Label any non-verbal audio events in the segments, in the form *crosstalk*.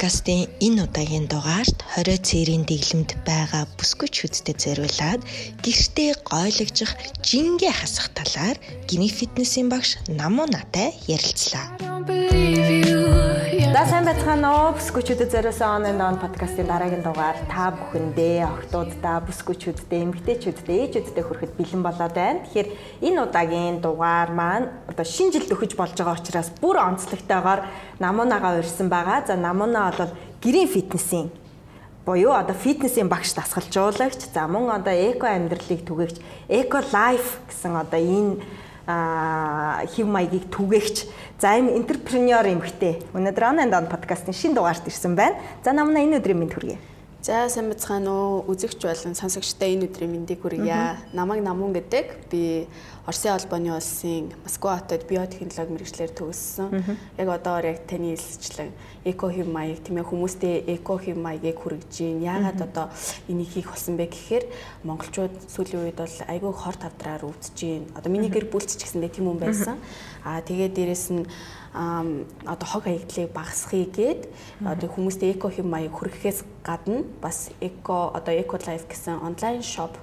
подкастын энэ удаагийн дугаарт 20 цэрийн дэглэмд байгаа бүсгүйчүүдтэй зориулаад гэртээ гойлогжих жингээ хасах талаар гинэ фитнесийн багш Намуу натай ярилцлаа. За сайн байцгаана уу бүсгүйчүүдэд зориулсан он он подкастын дараагийн дугаар та бүхэндээ охтуудаа бүсгүйчүүддээ эмэгтэйчүүддээ ээжүүддээ хүрэхэд бэлэн болоод байна. Тэгэхээр энэ удаагийн дугаар маань одоо шинэ жилд өгөж болж байгаа учраас бүр онцлогтойгоор намуунагаа урьсан байгаа. За намуунаа бол гэрийн фитнесийн буюу одоо фитнесийн багш дасгалжуулагч за мөн одоо эко амьдралыг түгээгч эко лайф гэсэн одоо энэ хэв маягийг түгээгч за им энтерпренеур эмхтэй өнөөдөр онлайн дан подкастын шин дугаарт ирсэн байна. За намна энэ өдрийн мэд хүргэе. За сайн бацгаана уу үзэгч болон сонсогчтой энэ өдрийн мэндийг хүргье. Намайг Намун гэдэг. Би Оросын албаны улсын Москва хотод биотехнологи мэрэгчлэр төгссөн. Яг одоогор яг таны хэлсчлэн эко хэв маяг тийм ээ хүмүүстэй эко хэв маягийг хүргэж гин. Яагаад одоо энийг хийх болсон бэ гэхээр монголчууд сүүлийн үед бол айгүй хор тавдраар өвдөж гин. Одоо миний гэр бүлч ч гэсэндээ тийм хүн байсан. Аа тэгээд дээрэс нь одоо хог хаягдлыг багасхыг гээд одоо хүмүүстээ эко хэм маяг хүргэхээс гадна бас эко одоо эко лайф гэсэн онлайн шоп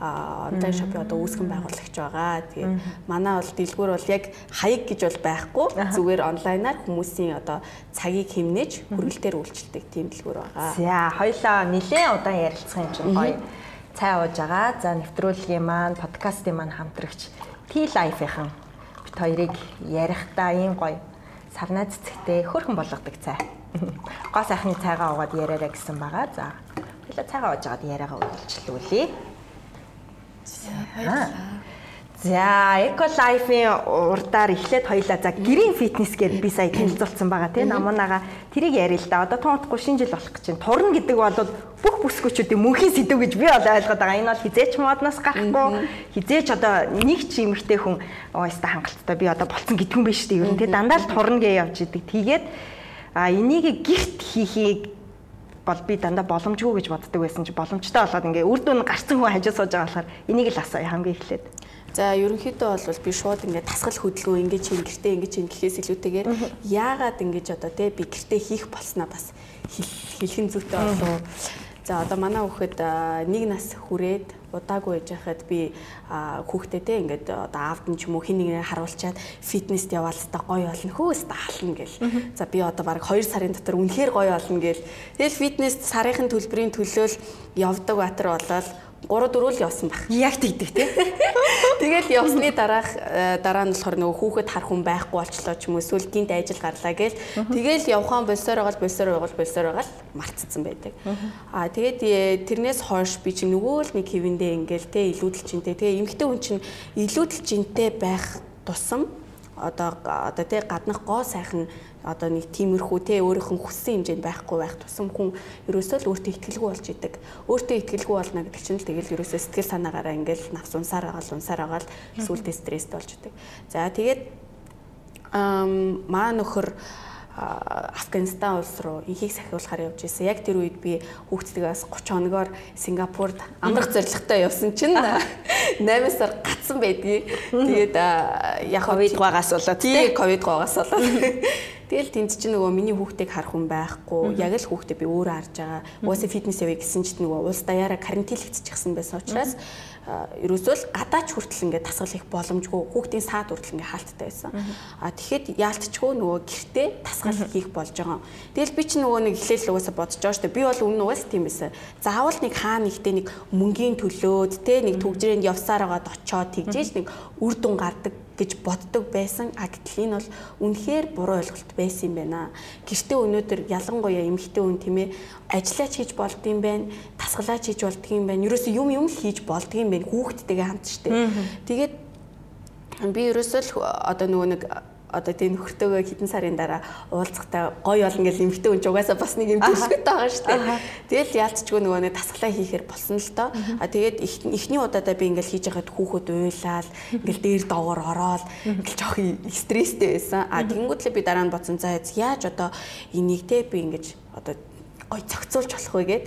онлайн шопыг одоо үүсгэн байгуулагч байгаа. Тэгээ манай бол дэлгүүр бол яг хаяг гэж бол байхгүй. Зүгээр онлайнаар хүмүүсийн одоо цагийг хэмнэж хүргэлтээр үйлчилдэг тийм дэлгүүр байгаа. За хоёлаа нэлээд удаан ярилцсан юм чинь гоё цай ууж байгаа. За нэвтрүүлгийн маань подкастын маань хамтрагч T-Life-ийн бит хоёрыг ярихдаа ийм гоё сарнаа цэцэгтэй хөрхөн болгодог цай. Гоо сайхны цайгаа уугаад яриараа гэсэн байгаа. За хоёлаа цайгаа ууж агаад яриагаа үргэлжлүүлье. За, Eco Life-ийн урдаар эхлээд хоёлаа за гэрийн фитнес гэдээ би сая танилцуулсан байгаа тийм намуунаага тэрийг яриа л да. Одоо туутахгүй шинэ жил болох гэж байна. Турна гэдэг бол бүх бүсгүүчүүдийн мөнхийн сэдв гэж би бол ойлгоод байгаа. Энэ бол хизээч модноос гарахгүй хизээч одоо нэг ч юмхтэй хүн өөстө хангалттай би одоо болцсон гэдгүн биш үү. Ер нь тийм дандаа л турна гэж явж идэг. Тэгээд а энийг гэрт хийхийг бол би дандаа боломжгүй гэж боддог байсан чи боломжтой болоод ингээ үр дүн гарцсан хүн хажуу сууж байгаа болохоор энийг л асууя хамгийн эхлээд. За ерөнхийдөө бол би шууд ингээд тасгал хөдөлгөөн ингээд чинь гэртээ ингээд чинь гэхээс илүүтэйгээр яагаад ингэж одоо те би гэртээ хийх болсноо бас хэлхэн зүйтэй болов. За одоо манай хүүхэд нэг нас хүрээд удаагүй яж хахад би хүүхдээдээ ингээд одоо аавд нь ч юм уу хин нэгээр харуулчаад фитнест яваал та гоё болно хөөс таална гэл. За би одоо баг 2 сарын дотор үнэхээр гоё болно гэл. Тэгэл фитнест сарынхын төлбөрийн төлөөл явдаг батар болоод 3 4 л явсан баг. Яг тэгдэг тий. *laughs* Тэгэл явсны дараах э, дараа нь болохоор нөгөө хүүхэд харах хүн байхгүй болчлоо ч юм уу эсвэл гинт ажил гарлаа гээл. Тэгэл явхаан болсоор байгаа болсоор байгаа болсоор байгаа л мартцсан байдаг. Аа тэгээд э, тэрнээс хойш би чи нөгөө л нэг хэвэндээ ингээл те илүүдэлчинтэй тэгээ эмгтэй хүн чинь илүүдэлчинтэй байх тусам одоо одоо тий гаднах гоо сайхан одоо нэг тиймэрхүү те өөрийнх нь хүссэн хэмжээнд байхгүй байх тусам хүн ерөөсөө л өөртөө ихтгэлгүй болж идэг. Өөртөө ихтгэлгүй болно гэдэг чинь л тэгэл ерөөсөө сэтгэл санаагаараа ингээл навс унсаар агаал унсаар агаал сүултээ стресст болж идэг. За тэгээд маа нөхөр Афганистан улс руу инхийг сахиулахаар явж ирсэн. Яг тэр үед би хүүхдтэйгээс 30 хоногоор Сингапурд амрах зорилготой явсан чинь *laughs* 8 сар гацсан байдгийг. Тэгээд яг ковид гаагаас болоод тий ковид гаагаас болоод *laughs* Тэгэл тэнд чинь нөгөө миний хүүхдийг харах хүн байхгүй. Яг л хүүхдээ би өөрөө харж байгаа. Угаасаа фитнес явъя гэсэн чинь нөгөө улс даяараа карантинлэгдчихсэн байсан учраас ерөөсөө л гадаач хүртэл ингээд тасгал их боломжгүй хүүхдийн саад хүртэл ингээд хаалттай байсан. А тэгэхэд яалтчгүй нөгөө гэртээ тасгал хийх болж байгаа. Тэгэл би ч нөгөө нэг эхлээл угаасаа бодож байгаа шүү дээ. Би бол өмнө угаасаа тийм байсан. Заавал нэг хаа нэгтээ нэг мөнгөний төлөөд те нэг түгжрээнд явсаар байгаад очоод тэгжээж нэг үр дүн гардаг гэж боддог байсан. А гэтэл энэ бол үнэхээр буруу ойлголт байсан юм байна. Гэртээ өнөөдөр ялангуяа эмэгтэй хүн тийм ээ ажиллаач хийж болдгийм байх, тасгалаач хийж болдгийм байх. Ерөөсөө юм юм л хийж болдгийм байх. Хүүхдтэйгээ хамт штэ. Тэгээд би ерөөсөө л одоо нөгөө нэг одоо тийм нөхөртөөгөө хэдэн сарын дараа уулзахтаа гоё болно гэж эмхтэй хүн ч угаасаа бас нэг юм төлөвтэй байгаа шүү дээ. Тэгэл яалтчгүй нөгөө нэг тасглаа хийхээр болсон л доо. А тэгээд эхний удаадаа би ингээл хийж байхад хүүхэд уйлаад ингээл дээр доогоор ороод ингээл жоох стресстэй байсан. А тэгэнгүүтлээ би дараа нь бодсон за яаж одоо энийг те би ингэж одоо гоё зохицуулж болох вэ? гэд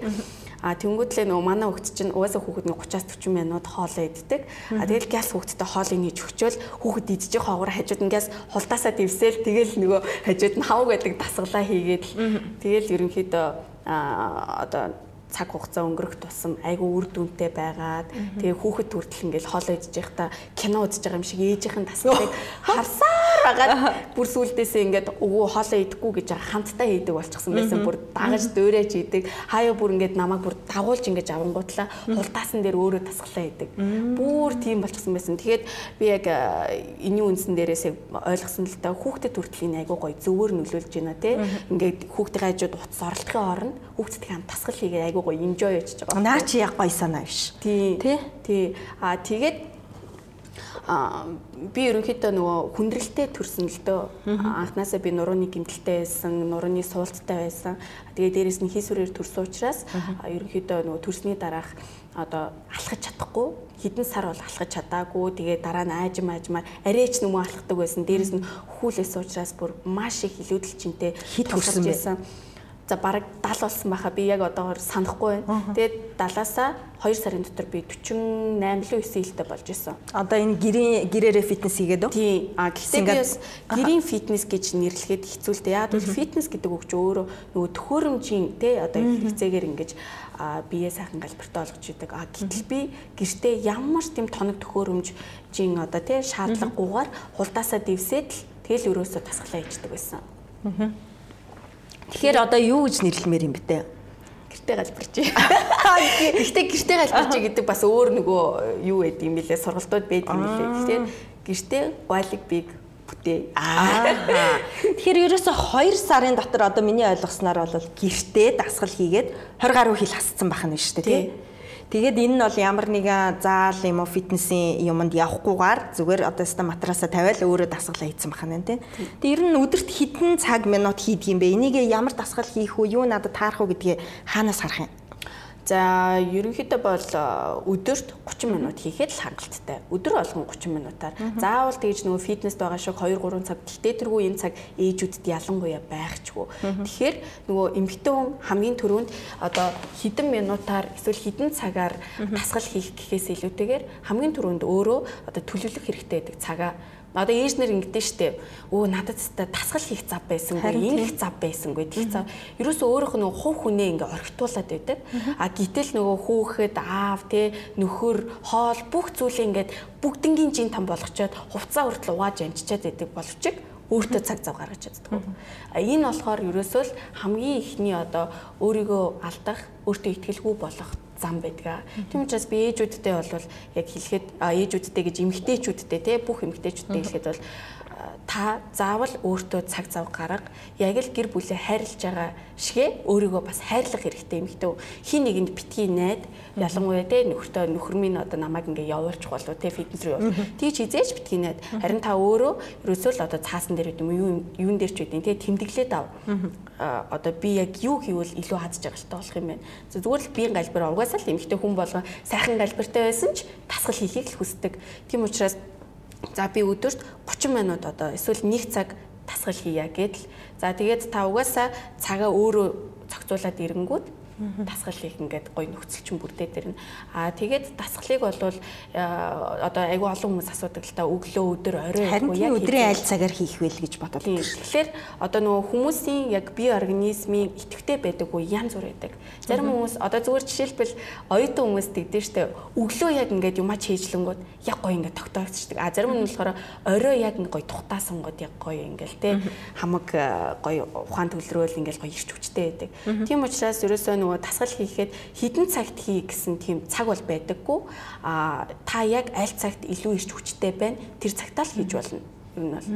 А тэнгүүтлээ нөгөө манай хүүхд чинь угаасаа хүүхэд нэг 30-аас 40 минут хоолоо иддэг. А тэгэл гяс хүүхэдтэй хоолыг нээж өгчөөл хүүхэд идчих хоогоор хажууд нь гяс хулдаасаа дэвсээл тэгэл нөгөө хажууд нь хавг байдаг дасгалаа хийгээд тэгэл ерөнхийдөө а одоо цаг хугацаа өнгөрөх тусам айгүй үр дүнтэй байгаад тэгээ хүүхэд хүртэл ингээл хоол идэж байхдаа кино үзэж байгаа юм шиг ээжийнхэн тасгалыг *laughs* харсаар байгаад бүр сүулдээсээ ингээд өвөө хоолоо идэхгүй гэж хамтдаа хийдэг болчихсон байсан. Бүр дагаж дөөрэж идэг хаяа бүр ингээд намайг бүр дагуулж ингээд авангуутлаа хулдаасан дээр өөрөө тасгалаа идэг бүр тийм болчихсон байсан. Тэгээд би яг энэний үндсэн дээрээсээ ойлгосон л да хүүхдэд хүртэл энэ айгүй гоё зөвөр нөлөөлж байна те. Ингээд хүүхдийн хажууд утас орлохын оронд хүүхдтэй хамт тасгал хийгээ айгүй гоё enjoy хийж байгаа. Наа чи яг гоё санаа биш. Тий. Тий. А тэгээд а би ерөнхийдөө нөгөө хүндрэлтэй төрсөн л дөө. Анханасаа би нурууны гимтэлтэй байсан, нурууны суулттай байсан. Тэгээд дээрэс нь хийсвэрээр төрсөн учраас ерөнхийдөө нөгөө төрсний дараах одоо алхаж чадахгүй. Хэдэн сар бол алхаж чадаагүй. Тэгээ дараа нь аажим аажмаар арайч нүмөө алхдаг байсан. Дээрэс нь хүүлээс учраас бүр маш их илүүдэлчинтэй хит төрсөн байсан За бараг 70 болсон байхаа би яг одоогоор санахгүй байна. Тэгээд 70-аас 2 сарын дотор би 48 л 9 хилтэй болж исэн. Одоо энэ гэрийн гэрээрээ фитнес хийгээд үү? Тийм. А гэхдээ би бас гэрийн фитнес гэж нэрлэхэд хэцүү л дээ. Яг бол фитнес гэдэг үг чи өөрөө нөгөө төхөөрөмжийн те одоо хэрэгцээгээр ингэж бие сайхан галбиртай болгож идэг. А гэтэл би гэртээ ямар тийм тоног төхөөрөмжийн одоо тий шаардлагагүйгээр хулдаасаа дэвсээд л тэгэл өрөөсөө тасглаа ичдэг байсан. Аа. Тэгэхээр одоо юу гэж нэрлэмээр юм бэ те? Гэртээ галбирч. Гэхдээ гэртээ галбирч гэдэг бас өөр нөгөө юу байд юм бэлээ сургалтууд байд юм бэлээ. Тэгэхээр гэртээ гуайлаг биг бүтээ. Аа. Тэгэхээр ерөөсө 2 сарын дотор одоо миний ойлгосноор бол гэртээ дасгал хийгээд 20 гаруй хил хасцсан байх нь шүү дээ тий. Тэгээд энэ нь бол ямар нэгэн заал юм уу фитнесийн юмд явахгүйгээр зүгээр одоо ста матрасаа тавиал өөрөө дасгалаа хийсэн бахана тийм. Тэгээд ер нь өдөрт хэдэн цаг минут хийдэг юм бэ? Энийг ямар дасгал хийх үү? Юу надад таарах уу гэдгийг хаанаас харах юм? За ерөнхийдөө бол өдөрт 30 минут хийхэд л хангалттай. Өдөр болгон 30 минутаар. Заавал тэгж нөгөө фитнест байгаа шиг 2 3 цаг гэхдээ тэргүй энэ цаг ээжүүдэд ялангуяа байхчгүй. Тэгэхээр нөгөө эмэгтэй хүн хамгийн түрүүнд одоо хэдэн минутаар эсвэл хэдэн цагаар дасгал хийх гэхээс илүүтэйгээр хамгийн түрүүнд өөрөө одоо төлөвлөх хэрэгтэй гэдэг цагаа Одоо ээжнэр ингэдэж штэ. Өө надад та тасгал хийх зав байсангүй, ингэх зав байсангүй. Тих зав. Ерөөсөө өөрөөх нь хув хүнээ ингээ орхитуулад байдаг. А гítэл нөгөө хүүхэд аав те нөхөр хоол бүх зүйлээ ингээд бүгднгийн жин там болгочоод хувцас хүртэл угааж амжичаад байдаг боловч өөртөө цаг зав гаргаж чаддаг. А энэ болохоор ерөөсөө л хамгийн ихний одоо өөрийгөө алдах, өөртөө ихтгэлгүй болох зам байдаг. Тийм учраас би ээжүүдтэй бол яг хэлэхэд ээжүүдтэй гэж эмгтээчүүдтэй те бүх эмгтээчүүдтэй хэлэхэд бол та заавал өөртөө цаг зав гарга. Яг л гэр бүлээ хайрлаж байгаа шигэ өөрийгөө бас хайрлах хэрэгтэй юм хтөө. Хин нэгэнд битгий найд ялангуяа те нөхөртөө нөхөр минь одоо намайг ингээ явуулчих болов те фитнес рүү явуул. Тийч хизээч битгий найд. Харин та өөрөө ерөөсөө л одоо цаасан дээр юм юу юун дээр ч үгүй те тэмдэглээд ав. Одоо би яг юу хийвэл илүү хадж байгаа штай болох юм байна. Зүгээр л биеийн галбир угаасаа л эмхтэй хүн болгоо сайхан галбиртай байсан ч тасгал хийхийг л хүсдэг. Тийм учраас За би өдөрт 30 минут одоо эсвэл 1 цаг тасгал хийя гэдэл. За тэгээд та угаасаа цагаа өөрөө зохицуулаад ирэнгүүт дасгал хийх ингээд гоё нөхцөл чинь бүрдээд ирнэ. Аа тэгээд дасгалыг бол э, одоо айгүй олон хүмүүс асуудаг л та өглөө өдөр орой харин тийм өдрийн аль цагаар хийх вэ гэж бодоод байна. Тэгэхээр одоо нөгөө хүмүүсийн яг бие организмын идэвхтэй байдаг үе янз бүр байдаг. Зарим хүмүүс одоо зүгээр жишээлбэл оюутан хүмүүс тэгдэж штэ өглөө яг ингээд юмач хийжлэнгүүд яг гоё ингээд тогтоогдчихдаг. А зарим нь болохоор орой яг гоё тухтаасан гот яг гоё ингээл те хамаг э, гоё ухаан төлрөөл ингээл гоё ирч хүчтэй байдаг. Тийм учраас ерөөсөө нөгөө дасгал хийхэд хідэн цагт хий гэсэн тийм цаг бол байдаггүй. А та яг аль цагт илүү ирч хүчтэй байна тэр цагтаа л хийж болно. Нь бол.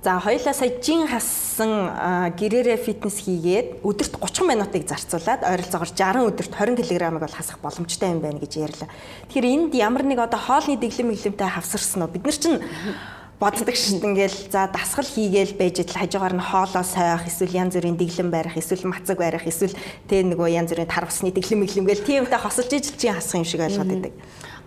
За хоёлаа сая жин хассан гэрээрээ фитнес хийгээд өдөрт 30 минутыг зарцуулаад ойролцоогоор 60 өдөрт 20 кг-ыг бол хасах боломжтой юм байна гэж ярьлаа. Тэгэхээр энд ямар нэг одоо хоолны дэглэм мэглэмтэй хавсарсан уу? Бид нар чинь боддог шин ингээл за дасгал хийгээл байж идэл хажуугаар нь хоолоо сойх эсвэл янз бүрийн дэглэм барих эсвэл мацаг барих эсвэл тэ нөгөө янз бүрийн тар усны дэглэм мэглэм гээл тиймтэй хосолж ижил чинь хасах юм шиг ойлгоод байдаг.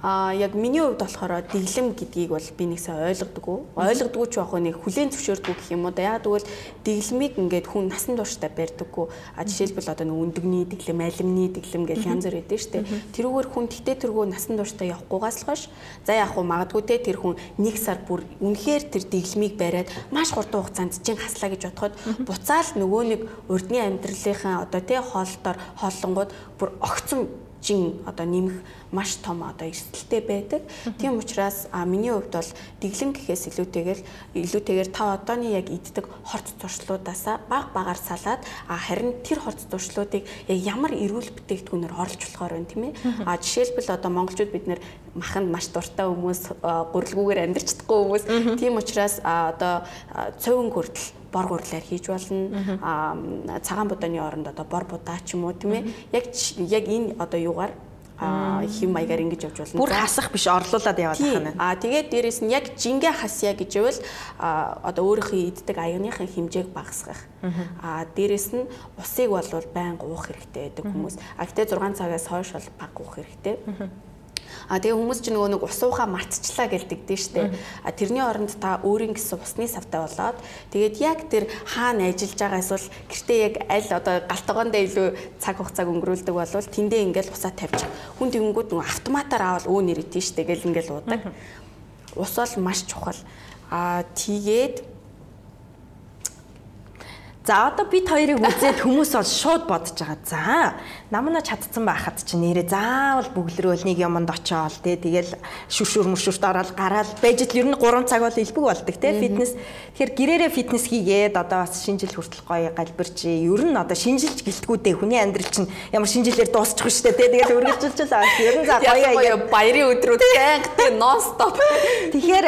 А яг миний хувьд болохоор дэглэм гэдгийг бол би нэгсээ ойлгодог. Ойлгодоггүй ч яг нэг хүлэн зөвшөөрдөг гэх юм уу да. Яг тэгвэл дэглэмийг ингээд хүн насан туршдаа барьдаггүй. А жишээлбэл одоо нэг өндөгний дэглэм, алимны дэглэм гэж янз бүр өгдөө штэ. Тэрүүгээр хүн тэгтээ тэргөө насан туршдаа явахгүйгаас л хойш. За яг хуу магадгүй те тэр хүн нэг сар бүр үнэхээр тэр дэглэмийг бариад маш хурдан хугацаанд чин хаслаа гэж бодоход буцаал нөгөө нэг урдны амьдралынхаа одоо те хоолтоор хооллонгууд бүр огцом жин одоо нэмэх маш том одоо эрсдэлтэй байдаг. Тийм учраас миний хувьд бол дэглэм гэхээс илүүтэйгээр илүүтэйгээр та одооны яг иддэг хорц туршлуудаасаа баг багаар салаад харин тэр хорц туршлуудыг яг ямар эрүүл бүтээгдэхүүнээр орлож болохоор байна тийм ээ. А жишээлбэл одоо монголчууд бид нэр маханд маш дуртай хүмүүс гурилгүүгээр амьдарч чадахгүй хүмүүс. Тийм учраас одоо цовин хүртэл бор гурлаар хийж болно. Аа цагаан буданы оронд одоо бор будаа ч юм уу тийм ээ. Яг яг энэ одоо юугаар хим маягаар ингэж явж болно. Бүр хасах биш орлуулад яваад байна. А тэгээд дээрэс нь яг жингээ хасъя гэж ивэл одоо өөрийнхөө иддэг аяныхын хэмжээг багасгах. А дээрэс нь усыг бол байнга уух хэрэгтэй байдаг хүмүүс. А гэтээ 6 цагаас хойш бол бага уух хэрэгтэй. А тэгээ хүмүүс ч нөгөө нэг ус уухаа мартчихлаа гэлдэгдэн штэ. А тэрний оронд та өөрийн гэсэн усны савтай болоод тэгээд яг тэр хаана ажиллаж байгаа эсвэл гэртээ яг аль одоо галтгоондоо илүү цаг хугацааг өнгөрүүлдэг болвол тэндээ ингээл усаа тавьчих. Хүн тэгэнгүүт нөгөө автоматар аавал өө нэрэтэн штэ гэл ингээл уудаг. Ус бол маш чухал. А тэгээд За одоо бид хоёрыг үзээд хүмүүс бол шууд бодож байгаа. За намна чадцсан байхад чи нэрээ заавал бүглэрөөл нэг юмд очоол тий тэгэл шүршүр мөршүрт ороод гараал. Байж л ер нь 3 цаг бол илбэг болдог тий фитнес. Тэгэхээр гэрээрээ фитнес хийгээд одоо бас шинжил хүртэл гоё галбирч ер нь одоо шинжилж гэлтгүүдээ хүний амьдрал чинь ямар шинжилээр дуусчих вэ тий тэгэл үргэлжилж л аа ер нь за гоё баярын өдрүүд *laughs* байнга тий нон стоп. *laughs* Тэгэхээр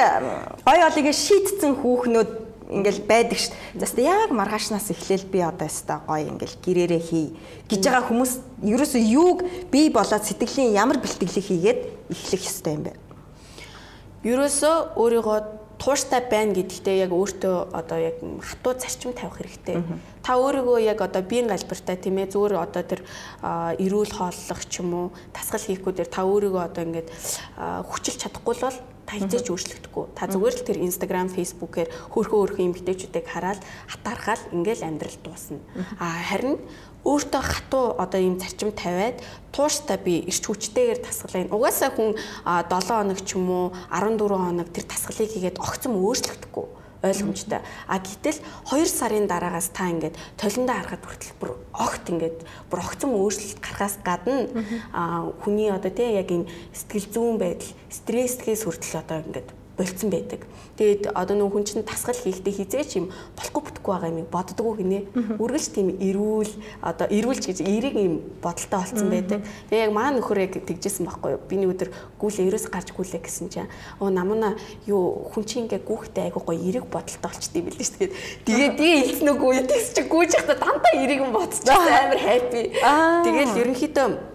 гоё олыг шийтцэн хүүхнүүд ингээл байдаг ш. За яг маргаашнаас эхлээл би одоо өстой гоё ингээл гэрээрээ хий гэж байгаа хүмүүс ерөөсөө юуг бий болоод сэтгэлийн ямар бэлтгэлийг хийгээд эхлэх ёстой юм бэ? Ерөөсөө өөрийгөө тууштай байна гэдэгтээ яг өөртөө одоо яг хатуу зарчим тавих хэрэгтэй. Та өөрийгөө яг одоо биеийн галбиртай тийм ээ зүгээр одоо тэр эрүүл хооллох ч юм уу тасгал хийхгүй дээр та өөрийгөө одоо ингээд хүчилж чадахгүй бол та хизээч өөрчлөгдөхгүй. Та зүгээр л тэр Instagram, Facebook-ээр хөөрхөн хөөрхөн эмгтээчүүдийг хараад хатаархаал ингээл амьдрал дуусна. А харин өөртөө хатуу одоо ийм зарчим тавиад тууштай би эрч хүчтэйгээр тасгалаа. Угаасаа хүн 7 хоног ч юм уу 14 хоног тэр тасгалыг хийгээд огцом өөрчлөгдөхгүй ойлгомжтой. А гэтэл 2 сарын дараагаас та ингээд толиндоо харахад хүртэл бүр огт ингээд бүр огцом өөрчлөлт гарахаас гадна а хүний одоо тий яг энэ сэтгэл зүйн байдал стрессгээс хүртэл одоо ингээд болцсон байдаг. Тэгээд одоо нөх хүн чинь тасгал хийхдээ хизээч юм болохгүй бүтэхгүй байгаа юм боддгоо гинэ. Үргэлж тийм эрүүл одоо эрүүлж гэж эерэг юм бодолтой болцсон байдаг. Тэгээ яг маа нөхөр яг тэгжсэн байхгүй юу? Биний өдөр гүйлээ ерөөс гарч гүйлээ гэсэн чинь оо намна юу хүн чинь ингээ гүөхтэй айгу гоё эерэг бодолтой болчтой юм билээ шүү дээ. Тэгээд тэгээ хэлснэгүй юу тэгс чи гүйж явахдаа дандаа эерэг юм бодчихсан *laughs* амар хайпи. Тэгээд ерөнхийдөө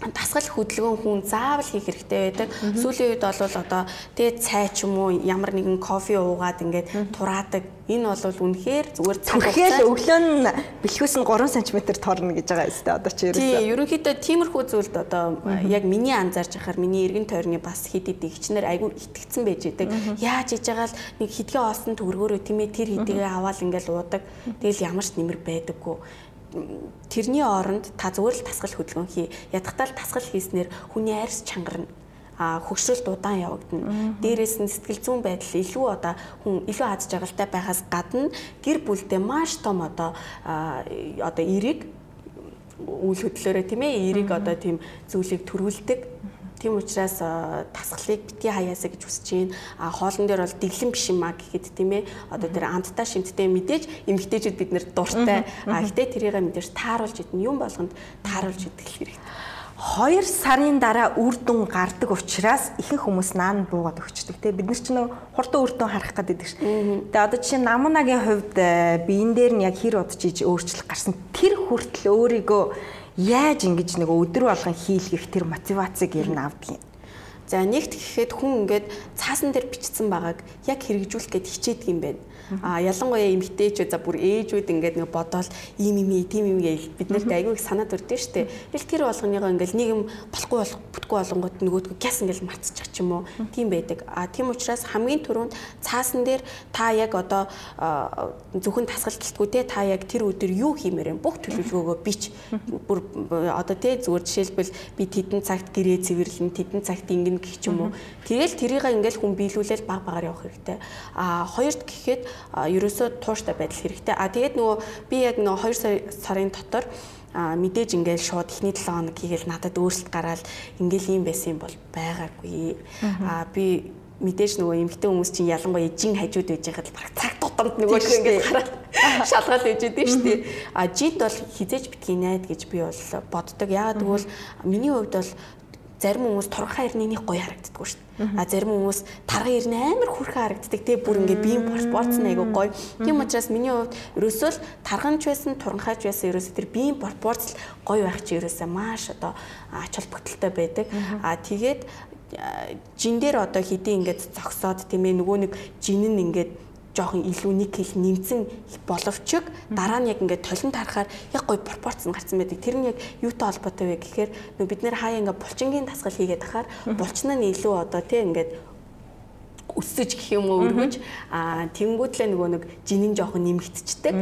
дасгал хөдөлгөөн хүн заавал хийх хэрэгтэй байдаг. Сүүлийн үед бол одоо тэгээ цай ч юм уу ямар нэгэн кофе уугаад ингээд тураадаг. Энэ бол үнэхээр зүгээр цаг хугацаа. өглөө нь бэлхүүс нь 3 см торно гэж байгаа юм байна. Одоо чи ерөөсөө. Тийм, ерөнхийдөө тиймэрхүү зүйлд одоо яг миний анзаарч байхаар миний эргэн тойрны бас хэд хэд игчнэр айгүй итгэцэн байж идэг. Яаж хийж байгаа л нэг хитгэн олсон төгрөгөөрөө тийм ээ тэр хэдийгээ аваад ингээд уудаг. Тэгэл ямар ч нэмэр байдаггүй тэрний оронд та зүгээр л тасгал хөдөлгөөн хий. Ядахтаа л тасгал хийснээр хүний арьс чангарна а хөгшрөлт удаан явагдана. Дээрээс нь сэтгэл зүйн байдал илүү одоо хүн илүү аз жаргалтай байхаас гадна гэр бүлдээ маш том одоо одоо эрийг үйл хөдлөөрөө тийм ээ эрийг одоо тийм зүйлийг төрүүлдэг Тийм учраас тасгалыг битгий хаяасаа гэж хүсэж байна. А хоолн дээр бол дэглэм биш юм а гэхэд тийм ээ. Одоо тэр амттай шимттэй мэдээж эмгтээчүүд бид нэр дуртай. А гэтээ тэрийг мэдээж тааруулж идэх юм болгонд тааруулж идэх хэрэгтэй. 2 сарын дараа үр дүн гардаг учраас ихэнх хүмүүс наан буугаад өгчдөг те бид нар ч нэг хурдан үр дүн харах гэдэг ш. Тэгээ одоо жишээ намунагийн хувьд э, биен дээр нь яг хэр удаж иж өөрчлөлт гарсан тэр хүртэл өөрийгөө яаж ингэж нэг өдөр болгон хийлгэх тэр мотивацийг ер нь авдаг юм. За нэгт гэхэд хүн ингээд цаасан дээр бичсэн байгааг яг хэрэгжүүлэх гээд хичээдэг юм байна. А ялангуяа эмгтээчүүд за бүр ээжүүд ингээд нэг бодоол ийм юм тийм юм гээл бид нарт айгүй их санаад өрдөө штэ. Тэгэл тэр болгоныгоо ингээд нэг юм болохгүй болох бүтгүй болонгууд нөгөөдгөө гяс ингээд мартчих ч юм уу. Тийм байдаг. А тийм учраас хамгийн түрүүнд цаасан дээр та яг одоо зөвхөн тасгалтгүй те та яг тэр өдөр юу хиймээр юм бүх төлөвлөгөөгөө бич. Бүр одоо те зүгээр жишээлбэл би тэдэн цагт гэрээ цэвэрлэн тэдэн цагт ингэн гэх юм уу. Тэгэл тэрийг ингээд хүн биелүүлэл баг багаар явах хэрэгтэй. А хоёрт гэхэд ерөөсөө тууштай байдал хэрэгтэй. А тэгээд нөгөө би яг нөгөө 2 сарын дотор мэдээж ингээл шууд ихний 7 хоног хийгээл надад өөрсөлт гараад ингээл юм байсан юм бол байгаагүй. А би мэдээж нөгөө эмгтэн хүмүүс чинь ялангуяа жин хажууд байж байхад баг цаг тутамд нөгөө ингээд хараад *laughs* шалгаал байж идэв шүү дээ. А жид бол хизээж битгий найд гэж би бол боддог. Яагаад гэвэл миний хувьд бол зарим хүмүүс турхаа ирнэний гоё харагддаггүй шүү дээ. А зарим хүмүүс тарга ирнэ амар хүрхэн харагддаг. Тэгээ бүр ингээ биеийн пропорцны айгу гоё. Тийм учраас миний хувьд ерөөсөө л тарганч байсан, туранхаач байсан ерөөсөө тэр биеийн пропорц гоё байх чи ерөөсөө маш одоо ач холбогдолтой байдаг. А тэгээд жин дээр одоо хэдий ингээд зогсоод тийм ээ нөгөө нэг жин нь ингээд жоохон илүү нэг кг нэмсэн боловч дараа нь яг ингээд толон тарахаар яг гоё пропорц нь гарсан байдаг. Тэр нь яг юутай холбоотой вэ гэхээр нөө бид нэр хаяа ингээд булчингийн дасгал хийгээд тахаар булчин нь илүү одоо тийм ингээд өссөж гэх юм уу өргөж а тэнгүүтлээ нөгөө нэг жинэн жоохон нэмэгдчихдэг.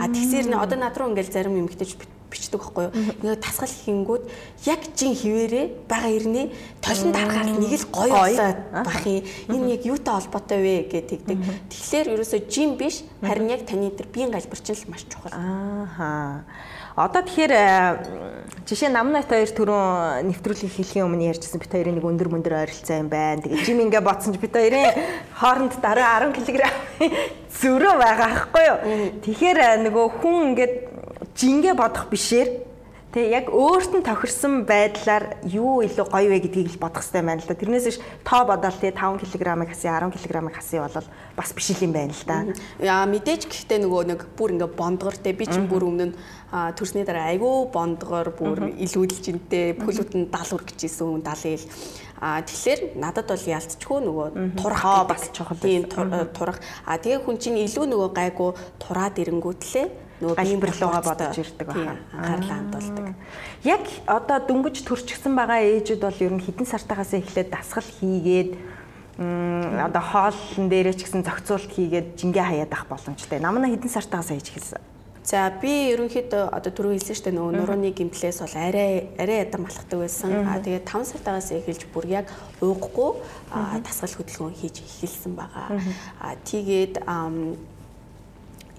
А тэгсээр нэ одоо над руу ингээл зарим эмэгтэйч бичдэг байхгүй юу. Ингээд тасгал хийнгүүд яг жин хിവэрээ бага ирнэ толон дарахаар нэг л гоё бах юм. Энэ яг юутай холбоотой вэ гэдэг. Тэгэхээр ерөөсөө жин биш харин яг таны тэр биеийн галбирчин л маш чухал. Ааха. Одоо тэгэхээр жишээ намнайт хоёр түрүүн нэвтрүүлгийг хэлхийн өмнө ярьжсэн бит хоёрын нэг өндөр мөндөр ойролцоо юм байна. Тэгээ жим ингээ бодсон ч бит хоёрын хооронд дараа 10 кг *laughs* зөрөө байгаа байхгүй юу. Тэгэхээр э, нөгөө хүн ингээд жингээ бодох бишээр Тэг яг өөрт нь тохирсон байдлаар юу илүү гоё вэ гэдгийг л бодох хэрэгтэй байна л да. Тэрнээс биш тоо бодоол тий 5 кг-ыг хасъя 10 кг-ыг хасъя бол бас биш юм байна л да. Яа мэдээж гэхдээ нөгөө нэг бүр ингээ бондгор тий би чинь бүр өмнө нь төрсний дараа айгүй бондгор бүр илүүдэлж интэй бүхлүүд нь 70 үргэж исэн 70 ил. А тэгэхээр надад бол ялцчихгүй нөгөө турах бас чухал. Тийм турах. А тэгээ хүн чинь илүү нөгөө гайгүй тураад ирэнгүүтлээ нөгөө галбирлуугаа бодож ирдэг байна. Анхаарлаа хандуулдаг. Яг одоо дөнгөж төрчихсөн байгаа ээжүүд бол ер нь хідэн сартаагаас эхлээд дасгал хийгээд одоо хоолн дээрээ ч гэсэн зохицуулт хийгээд жингээ хаяад ах боломжтой. Намна хідэн сартаагаас хийж эхэлсэн. За би ерөнхийдөө одоо түрүү хэлсэн шүү дээ нөгөө нурууны гимплээс бол арай арай ядан малхдаг байсан. Аа тэгээд 5 сартаагаас эхэлж бүр яг ууггүй дасгал хөдөлгөөн хийж эхэлсэн байгаа. Аа тэгээд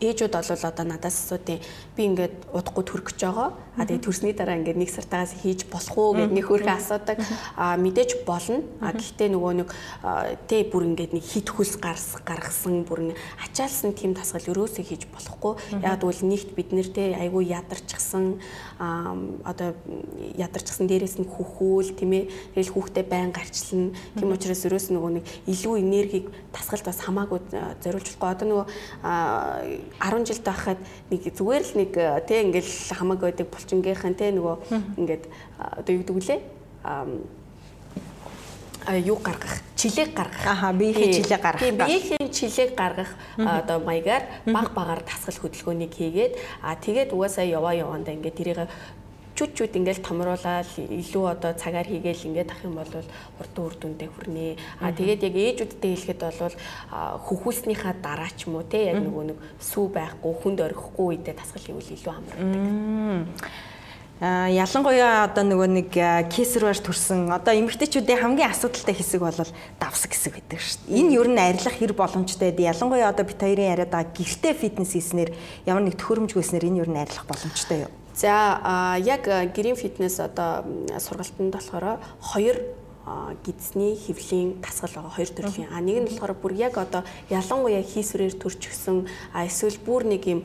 ээжүүд бол одоо надаас асуудیں۔ Би ингээд удахгүй төрөх гэж байгаа. А тэгээ төрсний дараа ингээд нэг сартаагаас хийж болох уу гэд нэг хөрхөн асуудаг. А мэдээж болно. А гэхдээ нөгөө нэг тэ бүр ингээд нэг хит хүс гарс гаргасан бүр ачаалсан тим тасгал өрөөсөө хийж болохгүй. Яг тэгвэл нэгт бид нэр тэ айгүй ядарчихсан а одоо ядарчихсан дээрээс нь хөхөөл тийм ээ. Тэгэл хүүхдээ байн гарчлна. Тийм учраас өрөөс нөгөө нэг илүү энергийг тасгалд бас хамаагүй зориулж болохгүй. Одоо нөгөө 10 жил байхад нэг зүгээр л нэг тий ингээл хамаг байдаг булчингийнхэн тий нөгөө ингээд одоо юу гэдэг үлээ? А юу гаргах? Чилэг гаргах. Аха биеийн чилэг гаргах тийм биеийн чилэг гаргах одоо маягаар баг багаар тасгал хөдөлгөөнийг хийгээд а тэгээд угаасаа яваа явандаа ингээд тэрийг чүт чүт ингээл томруулаад илүү одоо цагаар хийгээл ингээд ах юм бол хурдан үр дүндээ хүрнэ. А тэгээд яг ээжүүдтэй хэлэхэд бол хөхүүлснийхаа дараа ч юм уу те яг нөгөө нэг сүү байхгүй хүнд орхихгүй үедээ тасгал хийвэл илүү амардаг. А ялангуяа одоо нөгөө нэг кесарвар төрсэн одоо эмэгтэйчүүдийн хамгийн асуудалтай хэсэг бол давс хэсэг гэдэг шүү дээ. Энэ ер нь арилах хэр боломжтой дээ. Ялангуяа одоо бит хоёрын яриад байгаа гэрте фитнес хийснээр ямар нэг төхөөрөмжгүйснээр энэ ер нь арилах боломжтой юу? За яг грин фитнес одоо сургалтанд болохоор хоёр гидсний хөвлийн тасгал байгаа хоёр төрлийн. А нэг нь болохоор бүр яг одоо ялангуяа хийсвэрээр төрчихсөн эсвэл бүр нэг юм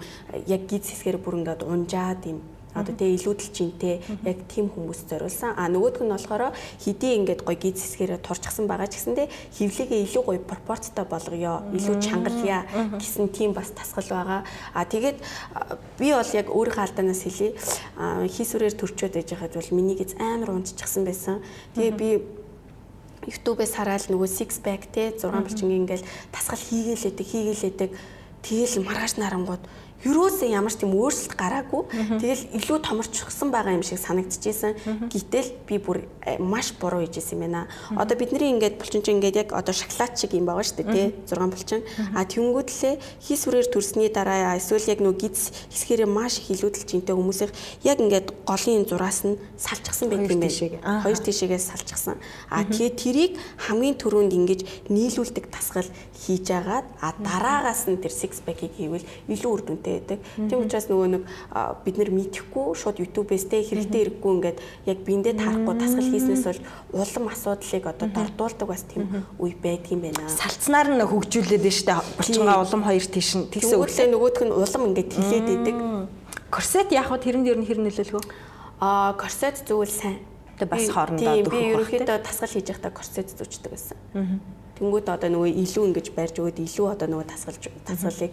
яг гидс хэсгээр бүр ингээд унжаад юм одоо тэгээ илүүдэлчинтэй яг тийм хүмүүс зориулсан. А нөгөөх нь болохоор хэдий ингээд гоё гиз хэсгээрээ турчсан байгаа ч гэсэндээ хөвлөгээ илүү гоё пропорцтой болгоё, илүү чангалъя гэсэн тийм бас тасгал байгаа. А тэгээд би бол яг өөрийнхөө алдаанаас хэлье. Хийсвэрээр төрчөөд байж байхад бол миний гиз амар унтчихсан байсан. Тэгээ би YouTube-ээс хараад нөгөө six pack те 6 булчингийн ингээл тасгал хийгээлээдэг хийгээлээдэг тэгэл маргааш нарангууд юроосээ ямар ч тийм өөрчлөлт гараагүй. Тэгэл илүү томорчсон байгаа юм шиг санагдчихсэн. Гэтэл би бүр э, маш буруу хийжсэн юм байна. Одоо бидний ингээд булчин чинь ингээд яг одоо шоколад шиг юм байгаа шүү дээ тий 6 булчин. А тэнгүүдлээ хий сүрээр төрсний дараа эсвэл яг нөө гиз хэсгэрээ маш их илүүдэлж интэй хүмүүсийн яг ингээд голын зураас нь салчихсан байдаг юм байна. Хоёр тишээс салчихсан. А тэгээ тэрийг хамгийн түрүүнд ингэж нийлүүлдэг тасгал хийж агаад а дараагаас нь тэр six pack-ийг хийвэл илүү үр дүнтэй хэрэгтэй байдаг. Тийм учраас нөгөө нэг бид нар мэдхгүй шууд YouTube-ээс тэ хэрэгтэй хэрэггүй ингээд яг биендээ таарахгүй тасгал хийснээс бол улам асуудлыг одоо дордуулдаг бас тийм үе байдаг юм байна. Салцнаар нь хөгжүүлээд нь штэ булчингаа улам хоёр тийш нь тэгсэн үгтэй нөгөөх нь улам ингээд хилээд идэг. Корсет яг хөө тэрэнд ер нь хэр нөлөөлөх вэ? Аа корсет зөвл сайн. Тэг бас хоорондоо дөхөх. Би ерөнхийдөө тасгал хийж байхдаа корсет зүүчдэг байсан. Тэнгүүд одоо нөгөө илүү ингэж барьж өгөөд илүү одоо нөгөө тасгалж тасгалыг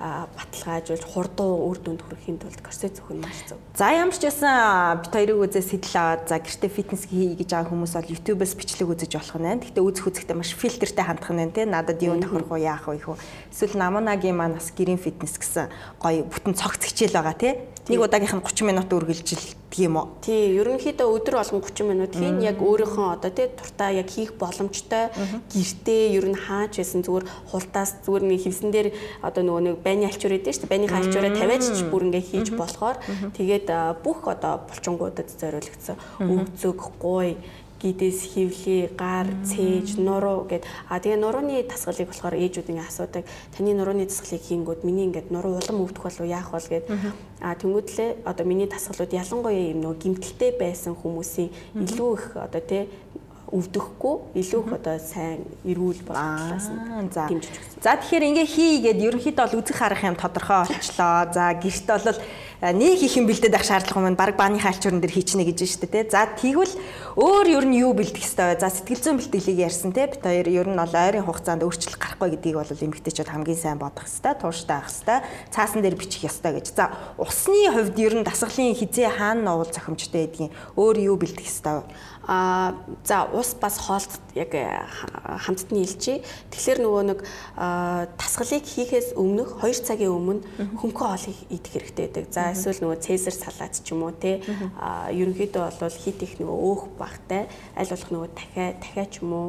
баталгаажуулж хурдуу үр дүнд хүрэхийн тулд корсет зөвхөн маш зөв. За ямар ч байсан бит хоёрыг үзээ сэтэл аваад за гэртээ фитнес хий гэж байгаа хүмүүс бол YouTube-ээс бичлэг үзэж болох нь байна. Гэхдээ үзэх үзэхдээ маш фильтртэй хандах нь байна те. Надад юу тохирох уу яах вэ хөө. Эсвэл Намунагийн маань бас гэрийн фитнес гэсэн гоё бүтэн цогц хичээл байгаа те. Нэг удаагийнх нь 30 минут үргэлжилдэг юм уу? Тий, ерөнхийдөө өдөр болгон 30 минут хийн яг өөрийнхөө одоо тий туртаа яг хийх боломжтой гэртээ ер нь хаач байсан зүгээр хултаас зүгээр нэг хевсэн дээр одоо нөгөө нэг байны алчуур гэдэг чинь байны алчуураа тавиач ч бүр ингээ хийж болохоор тэгээд бүх одоо булчингуудад зориулагдсан. Өвцөг, гуй гидээс хөвлий, гар, цээж, нуруу гэд. А тэгээ нурууны тасгалыг болохоор ээжүүд ингээ асуудаг. Таны нурууны тасгалыг хийнгүүд миний ингээд нуруу улам өвдөх болов яах бол гэд. А тэнгуүтлээ одоо миний тасгалууд ялангуяа юм нөгөө гимтэлтэй байсан хүмүүсийн илүү их одоо тий өвдөхгүй илүү их одоо сайн эрүүл боловсроос нь за дэмжиж өгсөн. За тэгэхээр ингээ хийгээд ерөнхийдөө бол үзэх харах юм тодорхой болчлоо. За гэрт бол нэг их юм бэлдээд авах шаардлага юм баг бааны хаалчурн дээр хийчихнэ гэж байна шүү дээ. За тэгвэл өөр ер нь юу бэлдэх ёстой вэ? За сэтгэл зүйн бэлтгэлийг ярьсан те. Бид хоёр ер нь бол ойрын хугацаанд өөрчлөлт гарахгүй гэдгийг бол эмгэгтэйчүүд хамгийн сайн бодох ёстой, тууштай авах ёстой, цаасан дээр бичих ёстой гэж. За усны хувьд ер нь дасгалын хизээ хаана нуул зохимжтой гэдгийг өөр юу бэлдэх вэ? А за ус бас хоолт яг э, хамтд нь илжээ. Тэгэхээр нөгөө нэг тасгалыг хийхээс өмнөх 2 цагийн өмнө хөнгөн хоолыг идэх хэрэгтэй байдаг. За эсвэл нөгөө цезар салат ч юм уу те? Ерөнхийдөө бол хит их нөгөө өөх багтай. Аль болох нөгөө дахиа дахиа ч юм уу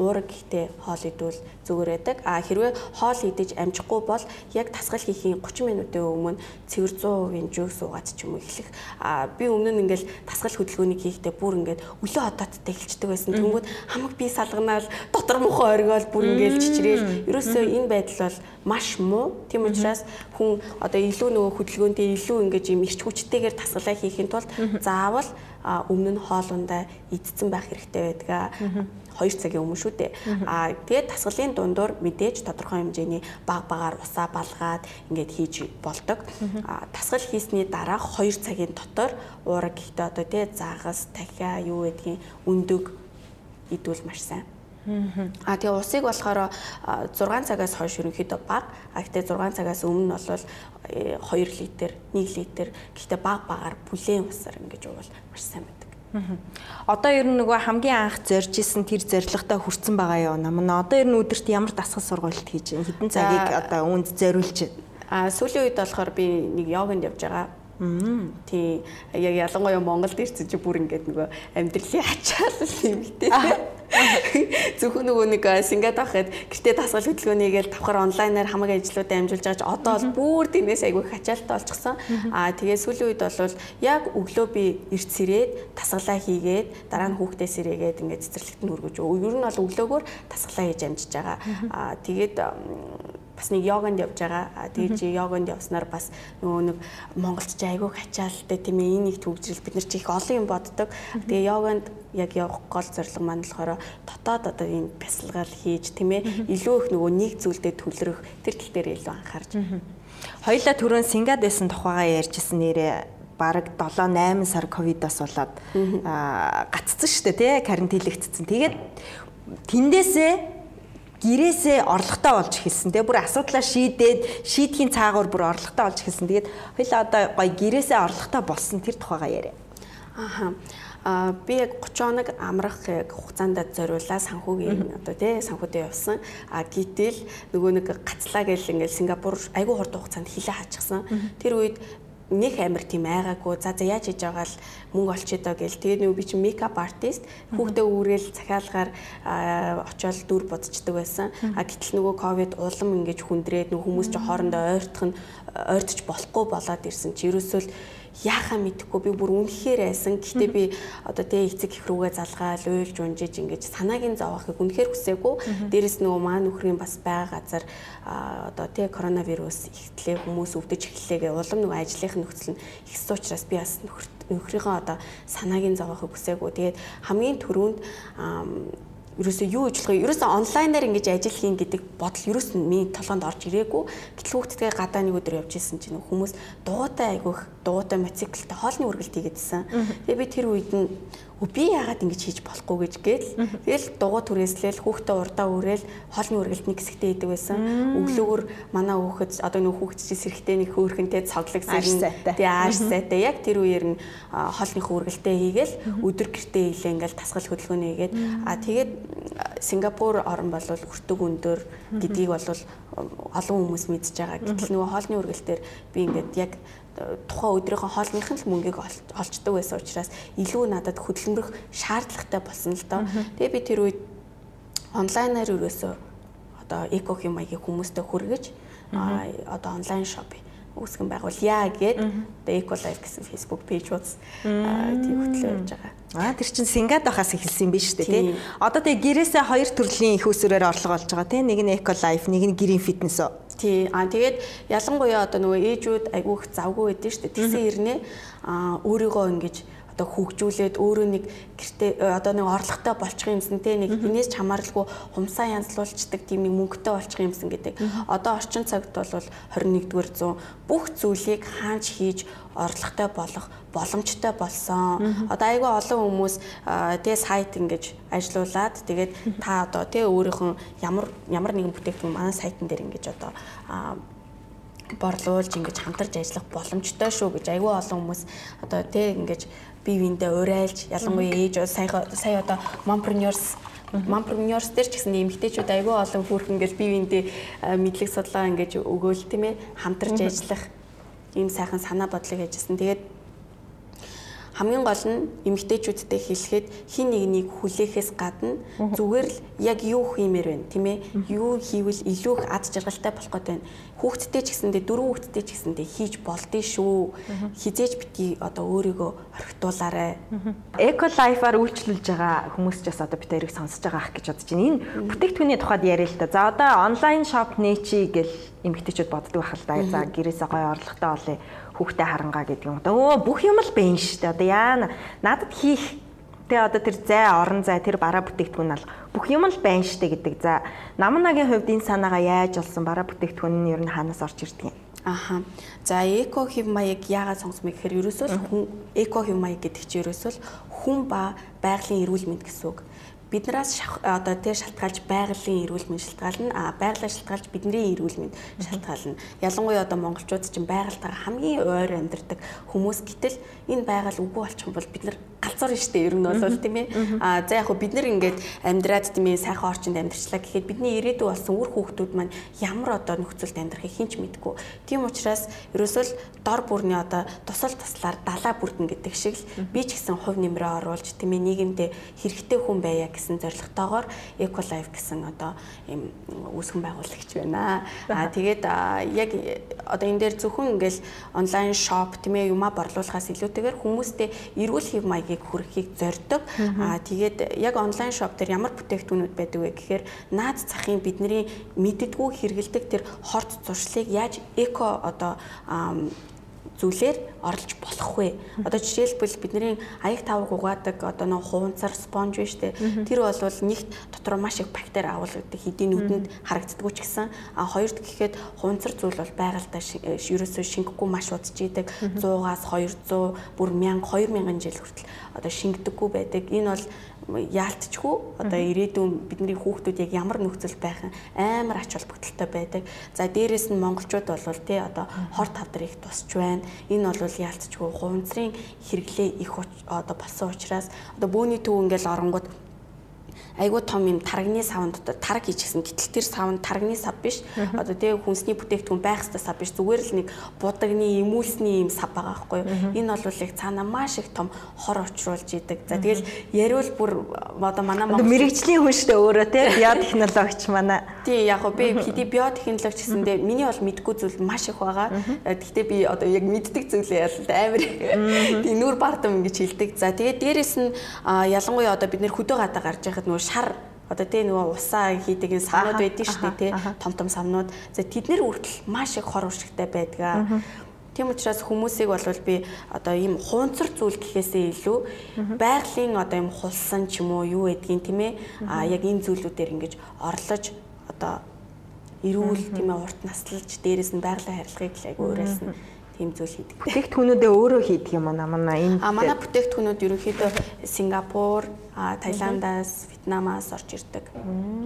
уураг ихтэй хоол идвэл зүгээр байдаг. А хэрвээ хоол идэж амжихгүй бол яг тасгал хийхийн 30 минутын өмнө цэвэр 100% жөг суугаад ч юм уу эхлэх. А би өмнө нь ингээл тасгал хөдөлгөөнийг хийхдээ бүр ингээд өглөө хотоодтай эхэлждэг байсан. Тэнгүүд хамаг би салганаал дотор мохоо оргиол бүр ингээл чичрээл. Ерөөсөө энэ байдал бол маш муу. Тийм учраас хүн одоо илүү нөгөө хөдөлгөөнтэй илүү ингэж юм ирч хүчтэйгээр тасгалаа хийхин тулд заавал өмнө нь хоолундаа идсэн байх хэрэгтэй байдаг. 2 цагийн өмнө шүү дээ. Аа тэгээд тасгалын дундуур мэдээж тодорхой хэмжээний баг багаар усаа балгаад ингээд хийж болдог. Аа тасгал хийсний дараа 2 цагийн дотор уураг гэхдээ одоо тэгээд загас, дахиа юу гэдгийг өндөг идвэл маш сайн. А тэгээ усыг болохоор 6 цагаас хойш ерөнхийдөө баг. А гэтээ 6 цагаас өмнө нь бол 2 литр, 1 литр гэхдээ баг багаар бүлээн усаар ингэж уувал маш сайн байдаг. Одоо ер нь нөгөө хамгийн анх зорж исэн тэр зорилготой хүрсэн байгаа юу нам одоо ер нь өдөрт ямар дасгал сургалт хийж хэдэн цагийг одоо үүнд зориулж А сүүлийн үед болохоор би нэг йоганд явж байгаа. Тий. Яг ялангуяа Монголд ирсэн чи бүр ингээд нөгөө амьдралын ачаал юм тий. Зөвхөн нөгөө нэг сингад авахад гэртээ дасгал хөдөлгөөнийгээл давхар онлайнаар хамаг ажлуудаа амжуулж байгаа ч одоо бол бүр тэрнээс айгүй хачаалтай болчихсон. Аа тэгээ сүүлийн үед бол яг өглөө би эрт сэрээд дасгалаа хийгээд дараа нь хүүхдээ сэрээгээд ингээд цэцэрлэгт нь өргөж. Ер нь бол өглөөгөр дасгалаа хийж амжиж байгаа. Аа тэгээд бас нэг йоганд явж байгаа. Тэгээд йоганд явснаар бас нөгөө нэг Монголд ч айгүй хачаалтай тийм ээ энийг төгжрэл бид нар ч их олон юм боддог. Тэгээд йоганд яг явах гол зорилго маань болохоор дотоод одоо энэ бясалгал хийж тийм ээ илүү их нөгөө нэг зүйлдээ төлрөх тэр тал дээр илүү анхаарч. Хоёлаа түрүүн Сингад байсан тухайгаа ярьжсэн нэрээ бараг 7 8 сар ковидоос болоод гаццсан шүү дээ тий карантинлэгдсэн. Тэгээд тэндээсээ гэрээсээ орлоготой болж эхэлсэн. Тэгээ бүр асуудлаа шийдээд шийдэхийн цаагаар бүр орлоготой болж эхэлсэн. Тэгээд хоёлаа одоо гоё гэрээсээ орлоготой болсон тэр тухайгаа яриа. Аха. Аа би яг 30 хоног амрах яг хугацаанд зориулаа санхүүгийн одоо тий санхүүдэд явсан. А гítэл нөгөө нэг гацлаа гэл ингээл Сингапур айгүй хурд хугацаанд хилээ хаачихсан. Тэр үед нэг амир тийм айгаагүй за за яаж хийж байгаа л мөнгө олчоо доо гэл. Тэгээ нөгөө би чи мейкап артист хүүхдээ үүрэл захиалгаар очиод дүр бодцдаг байсан. А гэтэл нөгөө ковид улам ингэж хүндрээд нөгөө хүмүүс чи хоорондоо ойртох нь ойртож болохгүй болоод ирсэн. Чи ерөөсөө яахаа мэдэхгүй би бүр үнэхээр айсан. Гэхдээ би одоо тэгээ эцэг их рүүгээ залгаал уйлж унжиж ингэж санаагийн зовоохыг үнэхээр хүсээгүй. Дээрэс нөгөө маа нөхрийн бас байгаа газар одоо тэгээ коронавирус ихтлээ хүмүүс өвдөж эхэллээ гэ улам нөгөө ажлынх нь нөхцөл нь ихсэн учраас би бас нөхрийнхөө одоо санаагийн зовоохыг хүсээгүй. Тэгээд хамгийн түрүүнд ерөөсөө юу ижлэхээ ерөөсөө онлайнаар ингэж ажил хийн гэдэг бодол ерөөс нь миний толгонд орж ирээгүй. Гэтэл хүүхдтэй гадаа нэг өдөр явж исэн чинь хүмүүс дуутай айгүйх дуутай мотоциклтай хоолны үргэлт хийгээдсэн. Тэгээ би тэр үед нь би яагаад ингэж хийж болохгүй гэж гээл тэгэл дугуй түрээслээл хүүхдээ урдаа үрээл хоолны үргэлт нэг хэсэгтээ идэг байсан. Өглөөгөр манай хүүхэд одоо нөх хүүхэд чинь сэрхтээ нэг хөөрхөнтэй цоглог сэрэн тэгээ ааш сайтай. Яг тэр үеэр нь хоолны үргэлтээ хийгээл өдөр гэртээ хийлээ ингээл тасгал хөдөлгөөний хийгээд. А тэгээд Сингапур орн бол өртөг өндөр гэдгийг бол олон хүмүүс мэдж байгаа. Гэтэл нөгөө хоолны үргэлтээр би ингээд яг тухайн өдрийнхөө хоолныхын л мөнгийг олцдог байсан учраас илүү надад хөдөлмөрөх шаардлагатай болсон л доо. Тэгээ би тэр үед онлайнаар өрөөсөө одоо эко хэм маягийг хүмүүстэй хүргэж одоо онлайн шопинг үүсгэн байгуулъя гэд одоо Eco Life гэсэн Facebook пэйж ууц тийм хөтлөө явж байгаа. Аа тэр чинь Сингад байхаас эхэлсэн юм биш үү тий. Одоо тэгээ гэрээсээ хоёр төрлийн их усүрээр орлого олж байгаа тий. Нэг нь Eco Life, нэг нь Green Fitness. Тий. Аа тэгээд ялангуяа одоо нөгөө ээжүүд айгүйх завгүй байдэн шүү дээ. Тэгсэн хэрнээ аа өөрийгөө ингэж одоо хөгжүүлээд өөрөө нэг гэрте э, одоо нэг орлоготой болчих юмсан те нэг энэс хамааралгүй хумсаа янзлуулцдаг тийм нэг мөнгөтэй болчих юмсан гэдэг. Одоо орчин цагт бол 21-р зуун бүх зүйлийг хаанч хийж орлоготой болох боломжтой болсон. Одоо айгүй олон хүмүүс тэгээ сайт ингэж ажилуулад тэгээд та одоо тэгээ өөрийнхөө ямар ямар нэгэн бүтээгдэхүүн манай сайтн дээр ингэж одоо борлуулж ингэж хамтарч ажиллах боломжтой шүү гэж айгүй олон хүмүүс одоо тэг ингэж бие биендээ урайлж ялангуяа ээж сая сая одоо mompreneurs mompreneurs дээр ч гэсэн эмэгтэйчүүд айгүй олон хүүхэн гэж бие биендээ мэдлэг судлаа ингэж өгөөл тийм ээ хамтарч ажиллах ийм сайхан санаа бодлыг яжсэн. Тэгээд хамгийн гол нь эмэгтэйчүүдтэй хэлэхэд хин нэгнийг хүлээхээс гадна зүгээр л яг юу хиймээр байна тийм ээ? Юу хийвэл илүү их ад жаргалтай болох гэдэг байна? Хүүхдтэй ч гэсэндээ дөрөв хүүхдтэй ч гэсэндээ хийж болдгий шүү. Хизээж бити одоо өөрийгөө орхитуулаарай. Эко лайфаар үйлчлүүлж байгаа хүмүүс ч бас одоо бит эрийг сонсож байгаа ах гэж бодож байна. Энэ бүтээгдэхүүний тухайд яриа л да за одоо онлайн шоп нээчи гэл эмэгтэйчүүд боддог байх л да за гэрээсээ гоё орлоготой олъё хүүхдээ харангаа гэдэг юм. Өө бүх юм л бэн штэ. Одоо яана надад хийх тэгээ одоо тэр зай орон зай тэр бараа бүтээгдэхүүн ал бүх юм л байна штэ гэдэг. За намнагийн хувьд энэ санаагаа яаж олсон бараа бүтээгдэхүүн нь ер нь хаанаас орж ирдэг юм? Аха. За эко хэв маяг яагаад сонгосмыг гэхээр ерөөсөө хүн эко хэв маяг гэдэг чинь ерөөсөө хүн ба байгалийн эрүүл мэнд гэсэн үг биднээс одоо тэр шалтгаалж байгалийн эрүүл мэнд шалтгаална. А байгалаа шалтгаалж бидний эрүүл мэнд шалтгаална. Ялангуяа одоо монголчууд чинь байгальтайгаа хамгийн ойр амьдардаг хүмүүс гэтэл энэ байгаль үгүй болчих юм бол бид нар галзуур нь штэ ер нь бол тийм ээ. А за яг хөө бид нар ингээд амьдраад тийм ээ сайхан орчинд амьдрчлаа гэхэд бидний ирээдүй болсон үр хүүхдүүд маань ямар одоо нөхцөлд амьдрахыг хинч мэдгүй. Тийм учраас ерөөсөө л дор бүрний одоо тусал таслаар далаа бүрдэн гэдэг шиг л би ч гэсэн хувь нэмрээ оруулж тийм ээ нийгэмдээ хэрэгтэй хүн байя гэсэн зорилготойгоор Eco Life гэсэн одоо ийм үүсгэн байгуулагч байна. А *laughs* тэгээд яг одоо энэ дээр зөвхөн ингээл онлайн шоп тийм ээ юмаа борлуулахаас илүүтэйгээр хүмүүстэй эрүүл хэв маяг маягийг хүргэхийг зорддог. Аа тэгээд яг онлайн шоп дээр ямар бүтээгдэхүүнүүд байдаг вэ гэхээр наад захын бидний мэддэггүй хэрэгэлдэг тэр хорт зуршлыг яаж эко одоо зүйлээр орлож болох вэ? Одоо жишээлбэл бидний аяг тавг угаадаг одоо нэг хуунцар спонж биш үү? Тэр бол нэгт дотор маш их бактери агуулдаг хэдийн нүдэнд харагддаг ч гэсэн а хоёрт гэхэд хуунцар зүйл бол байгальтай ерөөсөө шингэхгүй маш удаж идэг 100-аас 200 бүр 1000 2000 жил хүртэл одоо шингдэггүй байдаг. Энэ бол яалтчгүй одоо ирээдүйн бидний хүүхдүүд яг ямар нөхцөл байх амар ач холбогдолтой байдаг. За дээрэс нь монголчууд бол тий одоо хор тавдар их тусч байна. Энэ бол яалтчгүй. Хуванцрын хэрэглээ их одоо болсон учраас одоо бөөний төв ингээл оронгууд айгүй том юм тарагны савнд тараг хийчихсэн. Гэтэл тэр савнд тарагны сав биш. Одоо тэгээ хүнсний бүтээгдэхүүн байх ёстой сав биш. Зүгээр л нэг будагны эмүүлсний юм сав байгаа байхгүй юу? Энэ бол их цаана маш их том хор очруулж идэг. За тэгэл яриул бүр одоо манай Монгол мэрэгжлийн хүн шүү дээ өөрөө тий биотехнологич манай. Тий яг гоо би хэдий биотехнологич гэсэндээ миний бол мэдгүй зүйл маш их байгаа. Гэхдээ би одоо яг мэддэг зүйлээ ял амар тий нүур бардам ингэж хэлдэг. За тэгээд дээрэс нь ялангуяа одоо бид нэр хөдөө гадаа гарч байхад нөө шар. Одоо тий нөгөө усаа хийдэг энэ савнууд байдаг шүү дээ тий. том том савнууд. За тэднэр үртэл маш их хор уршигтай байдаг. Тийм учраас хүмүүсийг бол би одоо ийм хуунцар зүйл гэхээсээ илүү байгалийн одоо ийм хулсан ч юм уу юу гэдгийг тийм ээ. А яг энэ зүйлүүдээр ингэж орлож одоо эрүүл тийм ээ урт наслж дээрэс нь байгалийн харилцааг л айгу уурайлсан тийм зүйл хийдэг. Бүтээгдэхүүнүүдээ өөрөө хийдэг юм аа манай энэ. А манай бүтээгдэхүүнүүд ерөнхийдөө Сингапур, Таиландаас, Вьетнамаас орж ирдэг.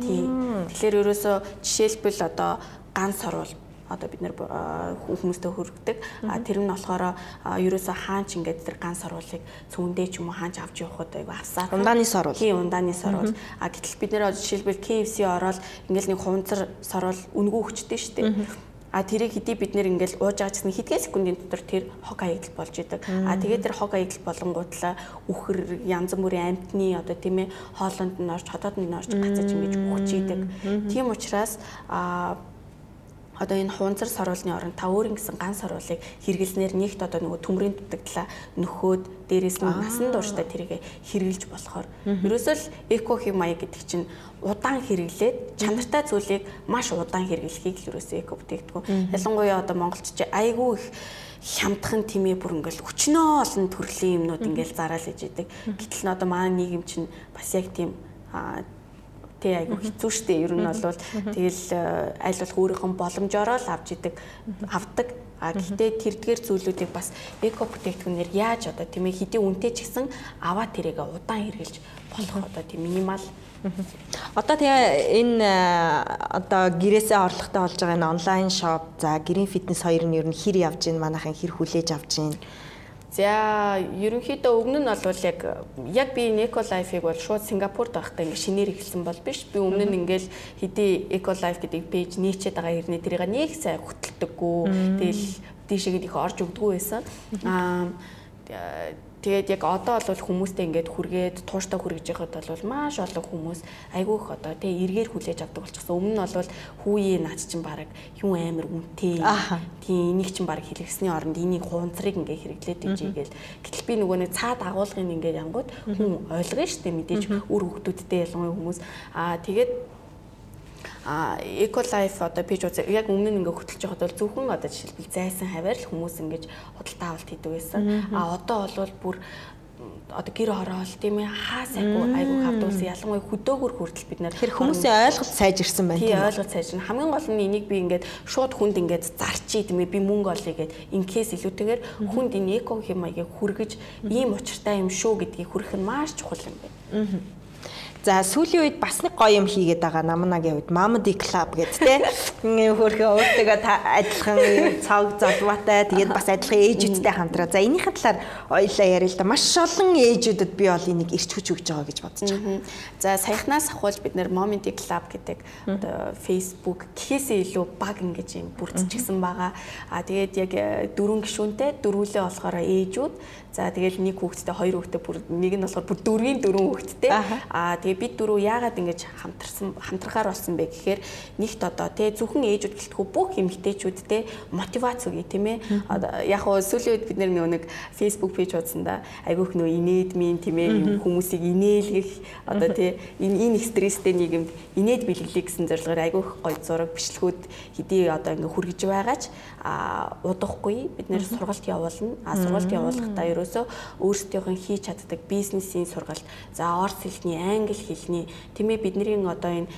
Тийм. Тэгэхээр ерөөсөө жишээлбэл одоо ганц орвол одоо бид нэр хүмүүстэй хүргэдэг. А тэр нь болохоор ерөөсөө хаач ингээд тэр ганц сорвуулыг цүүндээ ч юм уу хаач авч явахад айгу авсаар. Ундааны сорвул. Тийм ундааны сорвул. А гэтэл бид нэр жишээлбэл KFC ороод ингээд нэг хуванцар сорвул үнгүү хүчтэй шүү дээ А тэрийг хэдий бид нэр ингээл ууж байгаа гэсэн хэдхэн секундын дотор тэр хог аягдал болж идэг. А тэгээд тэр хог аягдал болонгуудлаа үхэр янз бүрийн амтны одоо тийм ээ хоолонд нь орж хотоод нь орж гацаж ингэж үхэж идэг. Тийм учраас а одоо энэ хуунцар саруулны оронд та өөрийн гэсэн ганц саруулыг хэрэглэнээр нэгт одоо нөгөө төмрийн дутагдлаа нөхөөд дээрээс нь насан туршдаа тэрийг хэрэгжилж болохоор. Ерөөсөө л эко химая гэдэг чинь удаан хэрэглээд чанартай зүйлийг маш удаан хэрэглэхийг л ерөөсөө эко бүтээгдэхүүн. Ялангуяа одоо монголч айгүй их хямдхан тимээ бүр ингээл өчнөө олон төрлийн юмнууд ингээл зараал иж идэг. Гэтэл н одоо манай нийгэм чинь бас яг тийм тий айгу хэцүү шттэ ер нь бол тэгэл э, аль болох өөрийнхөө боломжоор л авч идэг авдаг. А гэхдээ тэрдгээр зүйлүүдийг бас эко бүтээгдэхүүнээр яаж одоо тийм ээ хэдийн үнэтэй ч гэсэн аваад тэрийг удаан хэрэгжилж болох одоо тийм минимал. Одоо тэгээ энэ э, одоо гэрээсээ орлоготой болж байгаа энэ онлайн шоп за гэрийн фитнес хоёр нь ер нь хэр явж гин манайхан хэр хүлээж авч гин За ерөнхийдөө өмнө нь бол яг яг би Eco Life-ыг бол шууд Сингапурт байхдаа ингээ шинээр эхэлсэн бол биш. Би өмнө нь ингээл хэдий Eco Life гэдэг пэйж нээчээд байгаа хэрнээ тэрийг нэг сайн хөтэлдэггүй. Тэгэл дээшээгээд их орж өгдөггүй байсан. Аа Тэгээд яг одоо бол хүмүүстэй ингээд хүргээд тууштай хүргэж яхад бол маш олон хүмүүс айгүй их одоо тий эргээр хүлээж авдаг болчихсон. Өмнө нь бол хүүе наач чинь баг юу амар үнэтэй. Тий энийг чинь баг хэлгэсний оронд энийг хуунцрыг ингээд хэрэглээд ижийгээл. Гэтэл би нөгөө нэг цаад агуулгын ингээд янгууд хүн ойлгоно шүү дээ мэдээж үр хөвгүүдтэй ялангуяа хүмүүс. Аа тэгээд эко лайф одоо пэйж үзээ яг өмнө нь ингээ хөтлөж байхад бол зөвхөн одоо жишээлбэл зайсан хаваар л хүмүүс ингэж худалдаа авалт хийдэг байсан. А одоо бол бүр одоо гэр хороол тийм ээ хаа сайгүй айгүй хавдуулсан ялангуяа хөдөөгөр хүртэл бид нэр тэр хүмүүсийн ойлголт сайжирсан байна тийм ойлголт сайжирна хамгийн гол нь энийг би ингээд шууд хүнд ингээд зарчий тийм ээ би мөнгө олъё гэд инкээс илүүтэйгээр хүнд энэ эко хэмээгээ хүргэж ийм учиртай юм шүү гэдгийг хүргэх нь маш чухал юм байна. За сүүлийн үед бас нэг гоё юм хийгээд байгаа намнагийн үед Mamadi Club гэдэг те. Хөрхөө өөртөө адилхан цаг залуутай тэгээд бас адилхан ээжүүдтэй хамтраа. За энийхэн талаар ойлаа яриа л да. Маш олон ээжүүдэд би бол энийг ирч хүч өгж байгаа гэж бодож байна. За саяхнаас ахвал бид нэр Mamadi Club гэдэг одоо Facebook гэхээсээ илүү баг ингэж юм бүрдчихсэн байгаа. А тэгээд яг э, дөрвөн гишүүнтэй дөрвөлээ болохоор ээжүүд За тэгэл нэг хүүхэдтэй хоёр хүүхэдтэй бүр нэг нь болохоор бүр дөрвийн дөрвөн хүүхэдтэй. Аа тэгээ бид дөрөв яагаад ингэж хамтарсан хамтрахаар болсон бэ гэхээр нэгт одоо тий зөвхөн ээжүүд гэлтгүй бүх эмэгтэйчүүдтэй мотивац өгье тийм ээ. Одоо яг хөө сүүлийн үед бид нэг Facebook пэйж удсанда айгүйх нөө инээд мин тийм ээ хүмүүсийг инээлгэх одоо тий энэ энэ стресстэй нийгэмд инээд бэлгэлээ гэсэн зорилгоор айгүйх гоё зураг бичлэгүүд хэдий одоо ингээ хүргэж байгаач удахгүй бид нэр сургалт явуулна. А сургалт явуулахдаа ерөөсөө өөрсдийнх нь хийж чаддаг бизнесийн сургалт, за орос хэлний, англи хэлний тиймээ бидний одоо энэ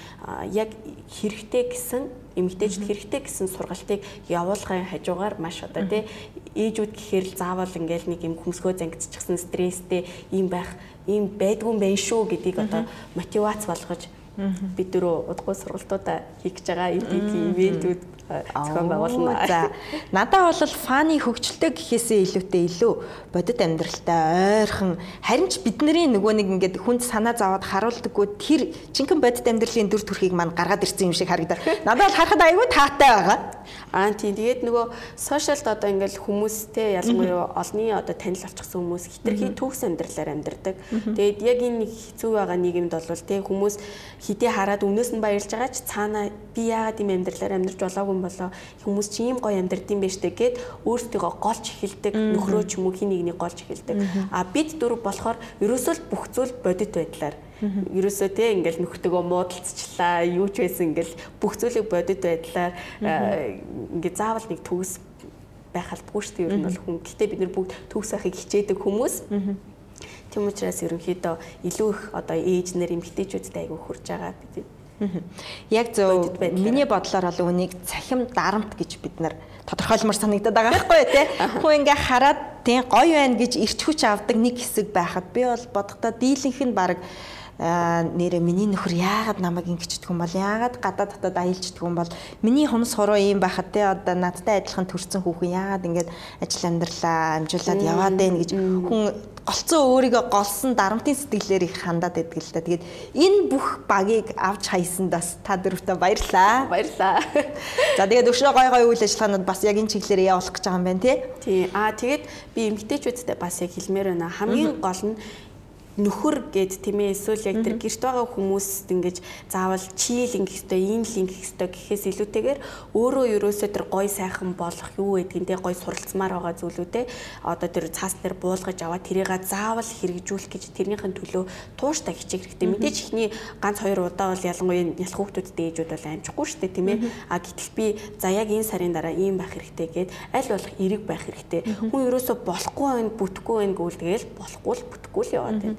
яг хэрэгтэй гэсэн эмэгтэйчд хэрэгтэй гэсэн сургалтыг явуулгын хажуугаар маш одоо тий ээжүүд гэхээр л заавал ингээл нэг юм хөмсгөө зангидчихсан стресстэй ийм байх ийм байдгүй юм байна шүү гэдгийг одоо мотивац болгож бид дөрөв удахгүй сургалтуудаа хийх гэж байгаа эдийн ивэнтүүд зохион байгуулна. За надад бол фаны хөгжилтэй гэхээсээ илүүтэй илүү бодит амьдралтай ойрхон харин ч бидний нөгөө нэг ингээд хүнд санаа зовоод харуулдаггүй тэр жинхэнэ бодит амьдралын дүр төрхийг мань гаргаад ирсэн юм шиг харагдав. Надад бол харахад айгүй таатай байгаа. Аа тийм тэгээд нөгөө сошиалд одоо ингээл хүмүүстэй ялангуяа олны одоо танил авчихсан хүмүүс хитрхи төгс амьдралаар амьдардаг. Тэгээд яг энэ хэцүү байгаа нийгэмд бол тэг хүмүүс хідээ хараад өмнөөс нь баярлж байгаа ч цаана би яагаад ийм амьдралаар амьдарч болоогүй юм болоо. Хүмүүс чи ийм гоё амьдард юм байна штэ гэд өөрсдийгөө голж эхэлдэг нөхрөө ч юм уу хин нэгнийг голж эхэлдэг. А бид дөрв болохоор ерөөсөө л бүх зүйл бодит байдлаар. Ерөөсөө те ингээл нөхөртөгөө муудалцчлаа юу ч байсан ингээл бүх зүйлийг бодит байдлаар ингээ заавал нэг төгс байх албагүй шүү дээ ер нь бол хүн. Гэтэ бид нар бүгд төгс ахыг хичээдэг хүмүүс. Тийм учраас ерөнхийдөө илүү их одоо ээж нар эмгтээчүүдтэй айгүй хурж байгаа бид Яг зөв миний бодлоор бол үнийг цахим дарамт гэж бид нар тодорхойлмор санагдаад байгаа байхгүй тий. Хүн ингээ хараад тий гоё байна гэж ирч хүч авдаг нэг хэсэг байхад би бол бодохдоо дийлэнх нь баг нэрэ миний нөхөр яагаад намайг ингэчдэг юм бол яагаад гадаа татад аялждаг юм бол миний хумс хороо ийм байхад те одоо надтай адилхан төрсэн хүүхэн яагаад ингэж ажил амьдралаа амжуулаад яваад байна гэж хүн голцоо өөрийгөө голсон дарамтын сэтгэлээр их хандаад байдаг л да. Тэгээд энэ бүх багийг авч хайсандаас та дөрөвтөө баярлаа. Баярлаа. *laughs* За тэгээд өшөө гой гой үйл ажиллагаанууд бас яг энэ чиглэлээр явуулах гэж байгаа юм байна тий. Тий. Аа тэгээд би эмгтээчүүдтэй бас яг хэлмээр байна. Хамгийн гол нь нөхөр гэд тийм ээ эсвэл яг тэр гэрт байгаа хүмүүст ингэж заавал чийл ингэх ёстой, ийм л ингэх ёстой гэхээс илүүтэйгээр өөрөө ерөөсөө тэр гой сайхан болох юу гэдгийг гой суралцмаар байгаа зүйлүүдээ одоо тэр цаас дээр буулгаж аваад тэрийг заавал хэрэгжүүлэх гэж тэрнийхэн төлөө тууштай хичээх хэрэгтэй. Мэдээж ихний ганц хоёр удаа бол ялангуяа нялх хүүхдүүдтэй ээжүүд бол амжихгүй шүү дээ тийм ээ. А гэтэл би за яг энэ сарын дараа ийм байх хэрэгтэй гэд аль болох эрэг байх хэрэгтэй. Хүн ерөөсөө болохгүй байх, бүтэхгүй байх гэвэл тэгэл болохгүй л бүтэхгүй л яваад байна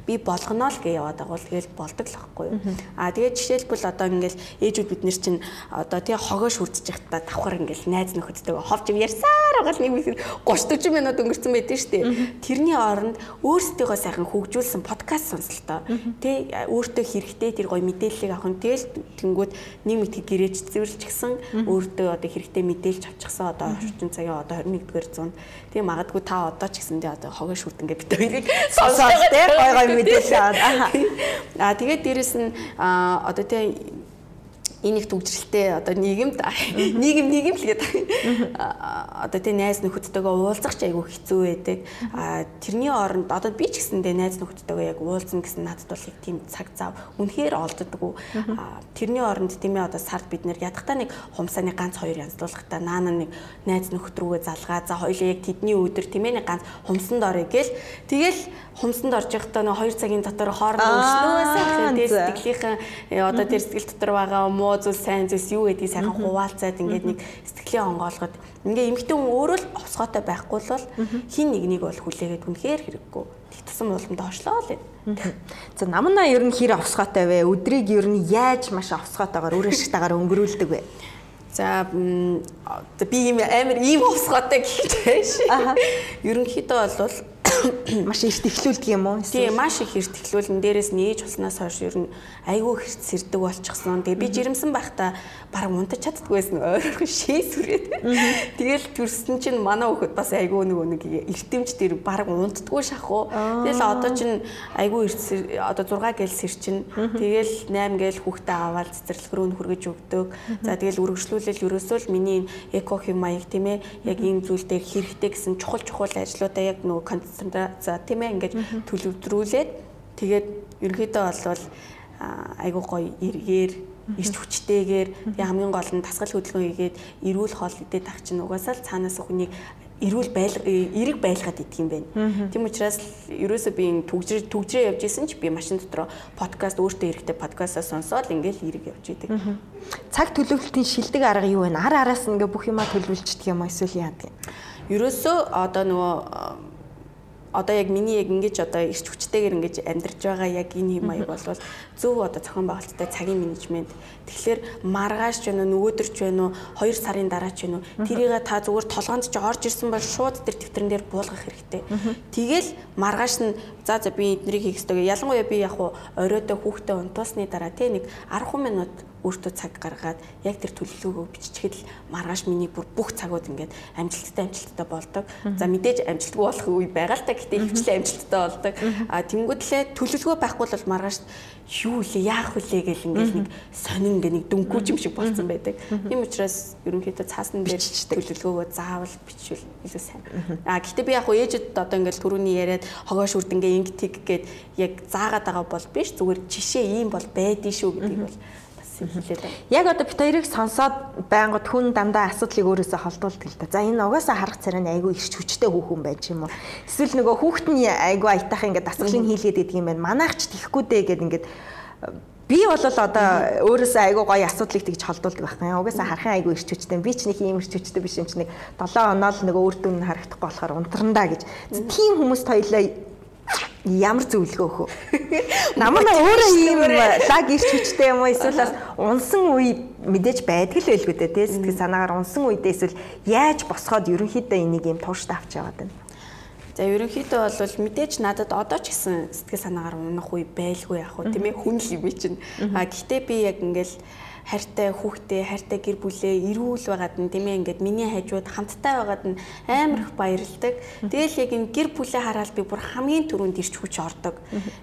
би болгоно л гэж яваад байгаа бол тэгэл болдог л байхгүй юу. Аа тэгээд жишээлбэл одоо ингээл ээжүүд бид нар чинь одоо тий хогоо шүрдэж байхдаа давхар ингээл найз нөхөдтэйгээ ховж ярьсаар байгаа л нэг их 30 40 минут өнгөрцөн байдэн штэ. Тэрний оронд өөрсдийгөө сайхан хөгжүүлсэн подкаст сонсолтоо тий өөртөө хэрэгтэй тэр гоё мэдээллийг авах нь тэгэл тэнгүүд нэг мэтгэд гэрээч зэвэрлж гисэн өөртөө одоо хэрэгтэй мэдээлж авчихсан одоо орчин цагийн одоо 21-р зуунд тий магадгүй та одоо ч гэсэндээ одоо хогоо шүрдэн гэж бид хоёрыг сонсоод тий гой гой мэдээлэл аваад. Аа тэгээд дээрэс нь одоо тийм энэ их төгжрэлтэй одоо нийгэмд нийгэм нийгэм л гэдэг одоо тийм найз нөхөдтэйгээ уулзах ч айгүй хэцүү байдаг. А тэрний оронд одоо би ч гэсэндээ найз нөхөдтэйгээ яг уулзна гэсэн надад бол их тийм цаг зав үнэхээр олддоггүй. Тэрний оронд тийм ээ одоо сард бид нэр ядахтаа нэг хумсааны ганц хоёр янзлуулахтаа наана нэг найз нөхөд рүүгээ залгаа. За хоёлаа яг тэдний өдөр тийм ээ нэг ганц хумсанд орё гээл тэгэл хумсанд орж явахдаа нэг 2 цагийн дотор хооронд өвснөөсөө тэгээд сэтгэлийнхэн одоо тэр сэтгэл дотор байгаа муу зүйл сайн зүйлс юу гэдгийг сайхан хуваалцаад ингээд нэг сэтгэлээ онгоолгоод ингээ эмгтэн хүн өөрөө л овсгоотой байхгүй бол хин нэгнийг бол хүлээгээд үнэхээр хэрэггүй. Тэг тусам улам доошлоо л. За намнаа ер нь хэр овсгоотой вэ? Өдрийг ер нь яаж маш овсгоотойгоор өөр ашигтайгаар өнгөрүүлдэг вэ? За би ийм амар ийм овсгоотой гэх юм. Ерөнхийдөө бол маш их ихлүүлдэг юм уу? Тийм, маш их ихлүүлэн дээрээс нь ээж болсноос хойш ер нь айгүй их сэрдэг болчихсон. Тэгээ би жирэмсэн байхдаа баг унтаж чаддгүй байсан ойрхон шээ сүрээд. Тэгэл төрсөн чинь манай хөхөд бас айгүй нөгөө нэг эртэмж дээр баг унтдаггүй шахуу. Тэгэл одоо чинь айгүй эрт одоо 6 гээл сэр чинь тэгэл 8 гээл хүүхдээ аваад цэцэрлэг рүү хүргэж өгдөг. За тэгэл үргэлжлүүлэл ерөөсөө л миний эко хэм маяг тийм ээ яг ийм зүйл дээр хэрэгтэй гэсэн чухал чухал ажлуудаа яг нөгөө концентрац тийм ээ ингэж төлөвлөрүүлээд тэгээд ерөөдөө болвол айгүй гоё эргээр ирч хүчтэйгээр тэгээ хамгийн гол нь тасгал хөдөлгөөн хийгээд эрүүл хоол идээд ах чинь угаасаа л цаанаас хүнийг эрүүл байл эрэг байлгаад идэх юм байна. Тийм учраас ерөөсөө би төгжрээ төгжрээ явж исэн ч би машин дотроо подкаст өөртөө эрэхтэй подкастаа сонсоод ингээл эрэг явж идэг. Цаг төлөвлөлтийн шилдэг арга юу вэ? Ар араас ингээ бүх юмаа төлөвлөждөг юм эсвэл яадаг юм? Ерөөсөө одоо нөгөө одоо яг миний яг ингэж одоо ирч хүчтэйгээр ингэж амьдарч байгаа яг энэ юм аяг бол зөв одоо зохион байгуулалттай цагийн менежмент. Тэгэхээр маргааш ч вэ нөгөөдөр ч вэ нүү 2 сарын дараа ч вэ нүү тэрийг та зүгээр толгоонд ч орж ирсэн бол шууд тэр дэвтэрэн дээр буулгах хэрэгтэй. Тэгэл маргааш нь за за би эднийг хийх ёстой. Ялангуяа би яг оройдоо хүүхдээ унтуусны дараа тий нэг 10 минут өөртөө цаг гаргаад яг тэр төлөвлөгөөгөө биччихэд л маргааш миний бүр бүх цагууд ингээд амжилттай амжилттай болдог. За мэдээж амжилтгүй болох үе байгаа л та гэхдээ хөвчлээ амжилттай болдог. А тэнгуүдлээ төлөвлөгөө байхгүй бол маргааш юу лээ яах вүлээ гэл ингээд нэг сонин ингээд нэг дүнкүүч юм шиг болцсон байдаг. Тийм учраас ерөнхийдөө цаасан дээр төлөвлөгөөгөө заавал бичвэл илүү сайн. А гэхдээ би яг хөө ээжэд одоо ингээд түрүүний яриад хогоош үрд ингээ инг тэг гээд яг заагаад байгаа бол биш зүгээр жишээ ийм бол байдгийн шүү гэдгийг бол хэлээд байна. Яг одоо бит хоёрыг сонсоод байнгут хүн дандаа асуудлыг өөрөөсөө холдуулдаг л да. За энэ угаасаа харах царай нь айгүй ирч хүчтэй хүүхэн байж юм уу? Эсвэл нөгөө хүүхдний айгүй аятах ингээд дасгалын хийлгээд идэг юм байна. Манайх ч тэхгүй дээ гэд ингээд би бол одоо өөрөөсөө айгүй гоё асуудлыг тэгж холдуулдаг байх юм. Угаасаа харахын айгүй ирч хүчтэй. Би ч нэг ийм ирч хүчтэй биш юм чи нэг 7 оноо л нөгөө үр дүн харагдахгүй болохоор унтрандаа гэж. Тийм хүмүүст хоёлаа ямар зөвлөгөө өгөө. *laughs* Намаа өөрөө ийм лаг ирч хүчтэй юм уу эсвэл бас унсан үе мэдээж байдаг л байлгүй дээ тий сэтгэл санаагаар унсан үедээ эсвэл яаж босгоод ерөнхийдөө энийг ийм тууштай авч яваад байна. За ерөнхийдөө бол мэдээж надад одоо ч гэсэн сэтгэл санаагаар унах үе байлгүй яг хөө тийм ээ хүн л юм чинь. А гэхдээ би яг ингээл хайртай хүүхдээ, хайртай гэр бүлээ эрүүл байгаад нь тийм ээ ингээд миний хажууд хамттай байгаад нь амар их баярлдаг. Тэгэл яг энэ гэр бүлээ хараад би бүр хамгийн түрүүнд ирч хүч ордог.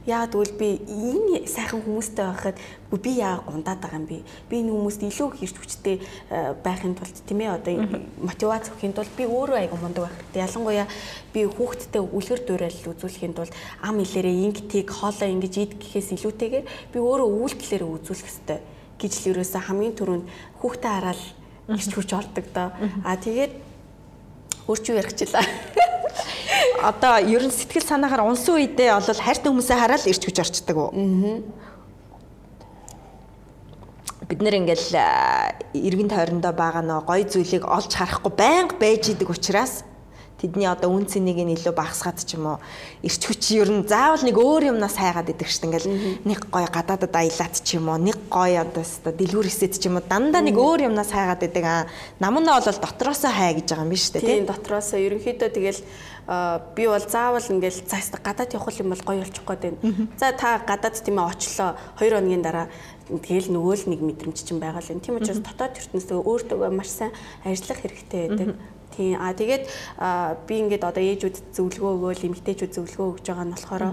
Яагаад гэвэл би энэ сайхан хүмүүстэй байхад би яа гундаад байгаа юм бэ? Би энэ хүмүүст илүү их ирч хүчтэй э, байхын тулд тийм ээ одоо мотивац өгөхийн тулд би өөрөө айгу мундаг байх хэрэгтэй. Ялангуяа би хүүхдтэй үлгэр дуурайл үзүүлэхийн тулд ам илэрээ ингэтийг хоолоо ингэж ид гэхээс илүүтэйгээр би өөрөө үйлдэлээрээ үзүүлэх хэрэгтэй гэж л ерөөсө хамгийн түрүүнд хүүхдээ хараад ирч хүч ордог доо. А тэгээд өөрчүү ярихчлаа. *laughs* Одоо ер нь сэтгэл санаагаар унсан үедээ бол хайртай хүмүүсээ хараад ирч хүч орчдөг уу? Аа. Бид нэр ингээл эргэн тойрондоо байгаа нөө гой зүйлийг олж харахгүй байнга байж идэг учраас тэдний одоо үн цэнийг нь илүү багасгаад ч юм уу эрч хүч ер нь заавал нэг өөр юмнаас хайгаад идэг шүү дээ ингээл нэг гой гадаадад аялаад ч юм уу нэг гой одоо өстой дэлгүүр хэсэд ч юм уу дандаа нэг өөр юмнаас хайгаад идэг аа намнаа бол дотроосоо хай гэж байгаа юм биш үү тийм дотроосоо. Ерөнхийдөө тэгэл би бол заавал ингээл цааш гадаад явах юм бол гоё болчих гээд байна. За та гадаад тийм ээ очлоо. 2 хоногийн дараа тэгэл нөгөө л нэг мэдрэмж чинь байгаа л юм. Тийм учраас дотоод ертөнцөө өөртөө маш сайн ажиллах хэрэгтэй байдаг. Тийм. А тэгээд би ингээд одоо ээжүүд зөвлөгөө өгөөл, эмэгтэйчүүд зөвлөгөө өгж байгаа нь болохоор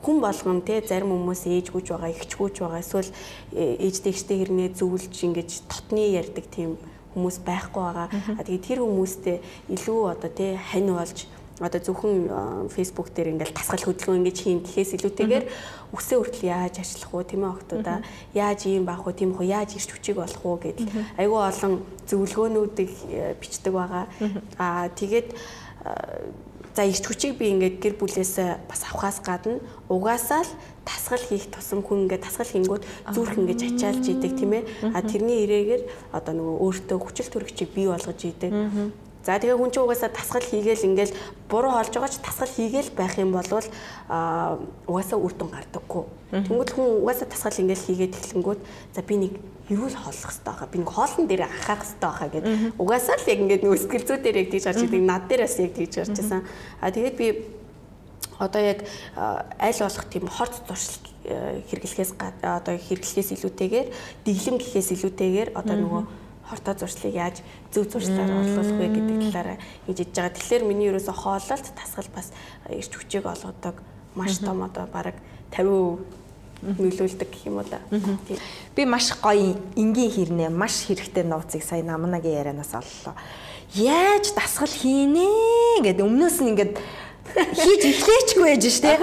хүн болгон те зарим хүмүүс ээжгүүж байгаа, ихчгүүж байгаа. Эсвэл э, ээжтэй ихтэй хэрнээ зөвлөж ингэж тотны ярддаг тийм хүмүүс байхгүй байгаа. А тэгээд тэр хүмүүстэй илүү одоо те хань болж одоо зөвхөн Facebook дээр ингээл тасгал хөдөлгөөн ингэж хийн. Гэхээс илүүтэйгээр үсээ хүртэл яаж ажиллах уу тийм ээ охтуудаа яаж ийм баах уу тийм үү яаж ирч хүчиг болох уу гэдэл. Айгүй олон зөвлөгөөнүүдийг э, бичдэг байгаа. Аа тэгээд за ирч хүчийг би ингээд гэр бүлээс бас авахаас гадна угаасаа л тасгал хийх тусам хүн ингээд тасгал хийнгүүт зүрх ингэж ачаалж идэг тийм ээ. А тэрний ирээгээр одоо нөгөө өөртөө хүчил төрөгчийг бий болгож идэг. За тэгээ хүн чинь угаасаа тасгал хийгээл ингээл буруу олж байгаа ч тасгал хийгээл байх юм бол а угаасаа үр дүн гардаггүй. Тэнгүүд хүн угаасаа тасгал ингээл хийгээд эхлэнгүүт за би нэг эрүүл хооллох хэрэгтэй байгаа. Би нэг хоолн дээр анхаарах хэрэгтэй байгаа гэд. Угаасаа л яг ингээд зүй дээр яг тийж гарч идэг. Над дээр бас яг тийж гарч ирсэн. А тэгээд би одоо яг аль болох тийм хорт зуршил э, хэрэглэхээс одоо хэрэглэхээс илүүтэйгээр дэглэм гэхээс илүүтэйгээр одоо нөгөө хортой зуршлыг яаж зөв зуршлаар орлуулах вэ гэдэг талаараа хийж иж байгаа. Тэгэхээр миний ерөөсө хоололт тасгал бас ирч хүчийг олгодог маш том одоо бараг 50% нөлөөлдөг гэх юм уу да. Би маш гоё энгийн хэрнээ маш хэрэгтэй нууцыг сая намнагийн ярианаас оллоо. Яаж дасгал хийнэ гэдэг өмнөөс нь ингээд хийж эхлэхгүй байж штэ.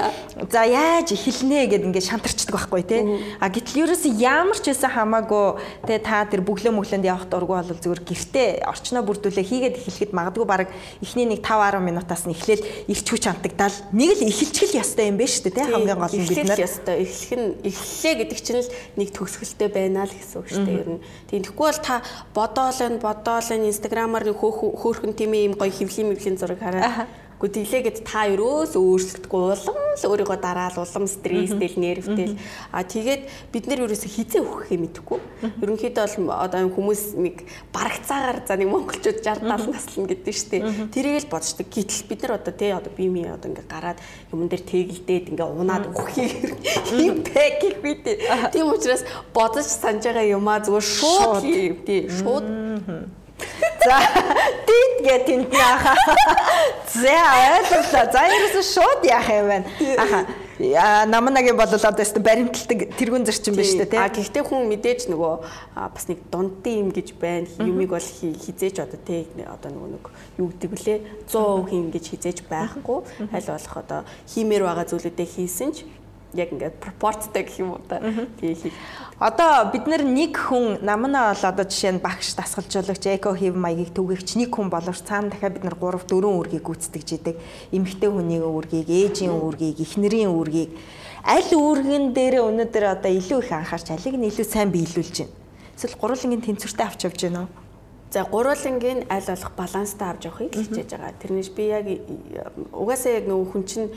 За яаж эхэлнэ гэд ингээд шантарчдаг байхгүй те. А гэтэл ерөөсөө ямар ч байсан хамаагүй те та тэр бүглөө мөглөнд явах дургу бол зүгээр гэртээ орчноо бүрдүүлээ хийгээд эхлэхэд магадгүй баг эхний нэг 5 10 минутаас нь эхлээл ирч хүч хантагдал нэг л эхэлчихэл ястай юм байна штэ те хамгийн гол нь бид нар. ястай эхлэх нь эхлэлээ гэдэг чинь л нэг төгсгөлтэй байна л гэсэн үг штэ ер нь. Тийм тэгэхгүй бол та бодоол энэ бодоол энэ инстаграмаар хөөхөн тийм ийм гоё хөвлийн мөвлийн зураг хараад Гэхдээ тэглээгээд та ерөөс өөрсөлдөхгүй улам л өөрийгөө дараал улам стресстэй нервтэй. А тэгээд бид нэр ерөөсө хизээ өгөхээ мэдэхгүй. Ерөнхийдөө бол одоо хүмүүс нэг барагцаагаар за нэг монголчууд 60 70 наслна гэдэг нь шүү дээ. Тэрийг л бодчихдаг. Гэтэл бид нар одоо тий одоо би ми одоо ингээ гараад юмн дээр тэгэлдээд ингээ унаад өгөхийг юм бэ гэх би тий. Тийм учраас бодож санаж байгаа юмаа зүгээр шууд тий. Шууд За дид гэ тэнд яаха. За ойлголоо. За ерөөсөө шууд яах юм бэ? Аха. Намнагийн бол одоо өстө баримталдаг тэрүүн зарчим биш үү те. А гэхдээ хүн мэдээж нөгөө бас нэг дундын юм гэж байна. Юмыг бол хизээж одоо те одоо нөгөө нэг юу гэдэг вүлээ 100% хин гэж хизээж байхгүй. Аль болох одоо хиймээр байгаа зүйлүүдээ хийсэн ч яг ингээд пропорцтэй гэх юм уу та. Тэгээ хийх. Одоо бид нэг хүн намнаа бол одоо жишээ нь багш дасгалжуулагч эко хев маягийг түгээгч нэг хүн боловч цаана дахиад бид нар 3 4 үргийг гүйцэтгэж идэг. Эмэгтэй хүний үргийг, ээжийн үргийг, эхнэрийн үргийг аль үүргэн дээр өнөөдөр одоо илүү их анхаарч алиг нь илүү сайн биелүүлж байна. Эсвэл гурвангийн тэнцвэртэй авч явж байна уу? За гурвангийн аль болох баланстай авч явахыг хичээж байгаа. Тэрнээс би яг угаасаа яг нөгөө хүн чинь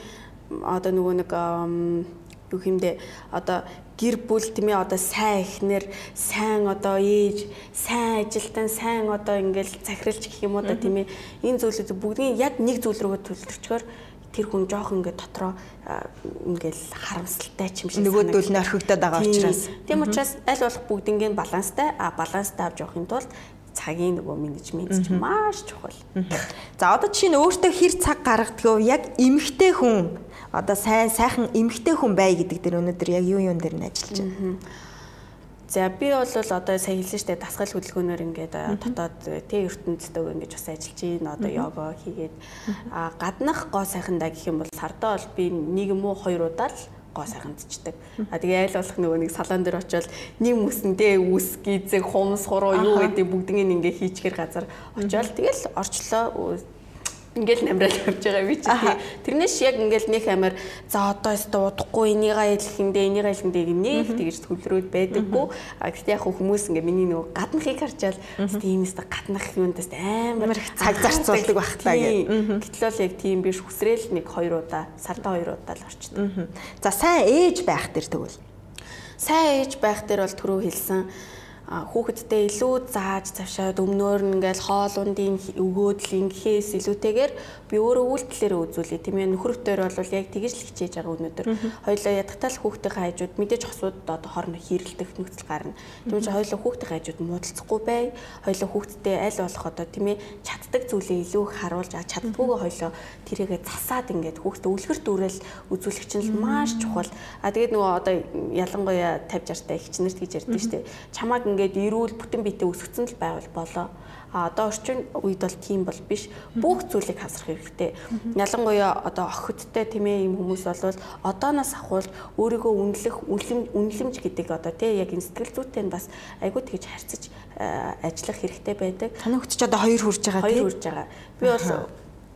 одоо нөгөө нэг юу хэмдэ одоо гэр бүл тийм ээ одоо сайн ихнэр сайн одоо ээж сайн ажилтан сайн одоо ингээл захиралч гэх юм уу да тийм ээ. Энэ зүйлүүд бүгдийн яг нэг зүйл рүү төлөвлөрчгөр тэр хүн жоох ингээд дотроо ингээл харамсалтай ч юм шиг нөгөөдөл нь орхигдоод байгаа учраас. Тийм учраас аль болох бүгднийг баланстай а баланстай авч явахын тулд цагийн нөгөө менежмент ч маш чухал. За одоо чинь өөртөө хэр цаг гаргадгийг яг эмгтэй хүн одоо сайн сайхан эмгтэй хүн бай гэдэг дээр өнөөдөр яг юу юун дээр нь ажиллаж байна. За би бол одоо сая хэлсэн дээ. Дасгал хөдөлгөөнөөр ингээд дотоод тэ ертөнцтэйг ингэж бас ажиллаж байна. Одоо йога хийгээд а гаднах гоо сайхандаа гэх юм бол сардаа бол би нэг юм уу хоёр удаа л гоо сайхандчдаг. А тэгээ айл болох нөгөө нэг салон дээр очиод нэг мөсөндөө үс гизэг хумс хуруу юу гэдэг бүгднийг ингээ хийчихэр газар очиод тэгэл орчлоо ингээл намраад явж байгаа би чи тэрнээс яг ингээл нэг амар за одоо өстө удахгүй энийгээ хэлэхэндээ энийгээ хэлэхэндээ нэг тэгж төвлөрөөд байдаггүй. А гэхдээ яг хүмүүс ингээ миний нөгөө гаднахыг харчаал тийм өстө гаднах юундаас амар цаг зарцуулдаг багтлаа гэх. Гэтэл бол яг тийм биш хүсрээл нэг хоёр удаа сарда хоёр удаа л орчдөг. За сайн ээж байх төр тэгвэл? Сайн ээж байх төр бол түрүү хэлсэн хүүхэдтэй илүү зааж завшаад өмнөөр нь ингээл хоол ундын өгөөдлийн гэхээс илүүтэйгээр би өөрөө үйлдэлээрээ үзүүлээ. Тийм ээ нөхөртөөр бол яг тэгж л хичээж байгаа өнөөдөр. Хоёлоо ядтал хүүхдийн хажууд мэдээж хосууд одоо хоорондоо хэрэлдэх нөхцөл гарна. Тийм ч хоёлоо хүүхдийн хажууд муудалцахгүй бай. Хоёлоо хүүхдтэй аль болох одоо тийм ээ чаддаг зүйлээ илүү их харуулж чаддгүйгээ хоёлоо тэрийгэ засаад ингээд хүүхдээ үлгэр дүүрэл үзүүлэх чинь маш чухал. А тэгээд нөгөө одоо ялангуяа 50 60 та ихчнэрт гэж ярьдэн шүү дээ чамааг ингээд эрүүл бүтэн биетэй өсгцэн л байвал болоо. А одоо орчин үед бол тийм бол биш. Бүх зүйлийг хасрах хэрэгтэй. Ялангуяа одоо охидтой тийм ээ юм хүмүүс болвол одооноос ахвал өөрийгөө үнэлэх үнэлэмж гэдэг одоо тий яг энэ сэтгэл зүйтэй нь бас айгүй тэгж харьцаж ажиллах хэрэгтэй байдаг. Таны хүч ч одоо хоёр хүрж байгаа тий. Хоёр хүрж байгаа. Би бол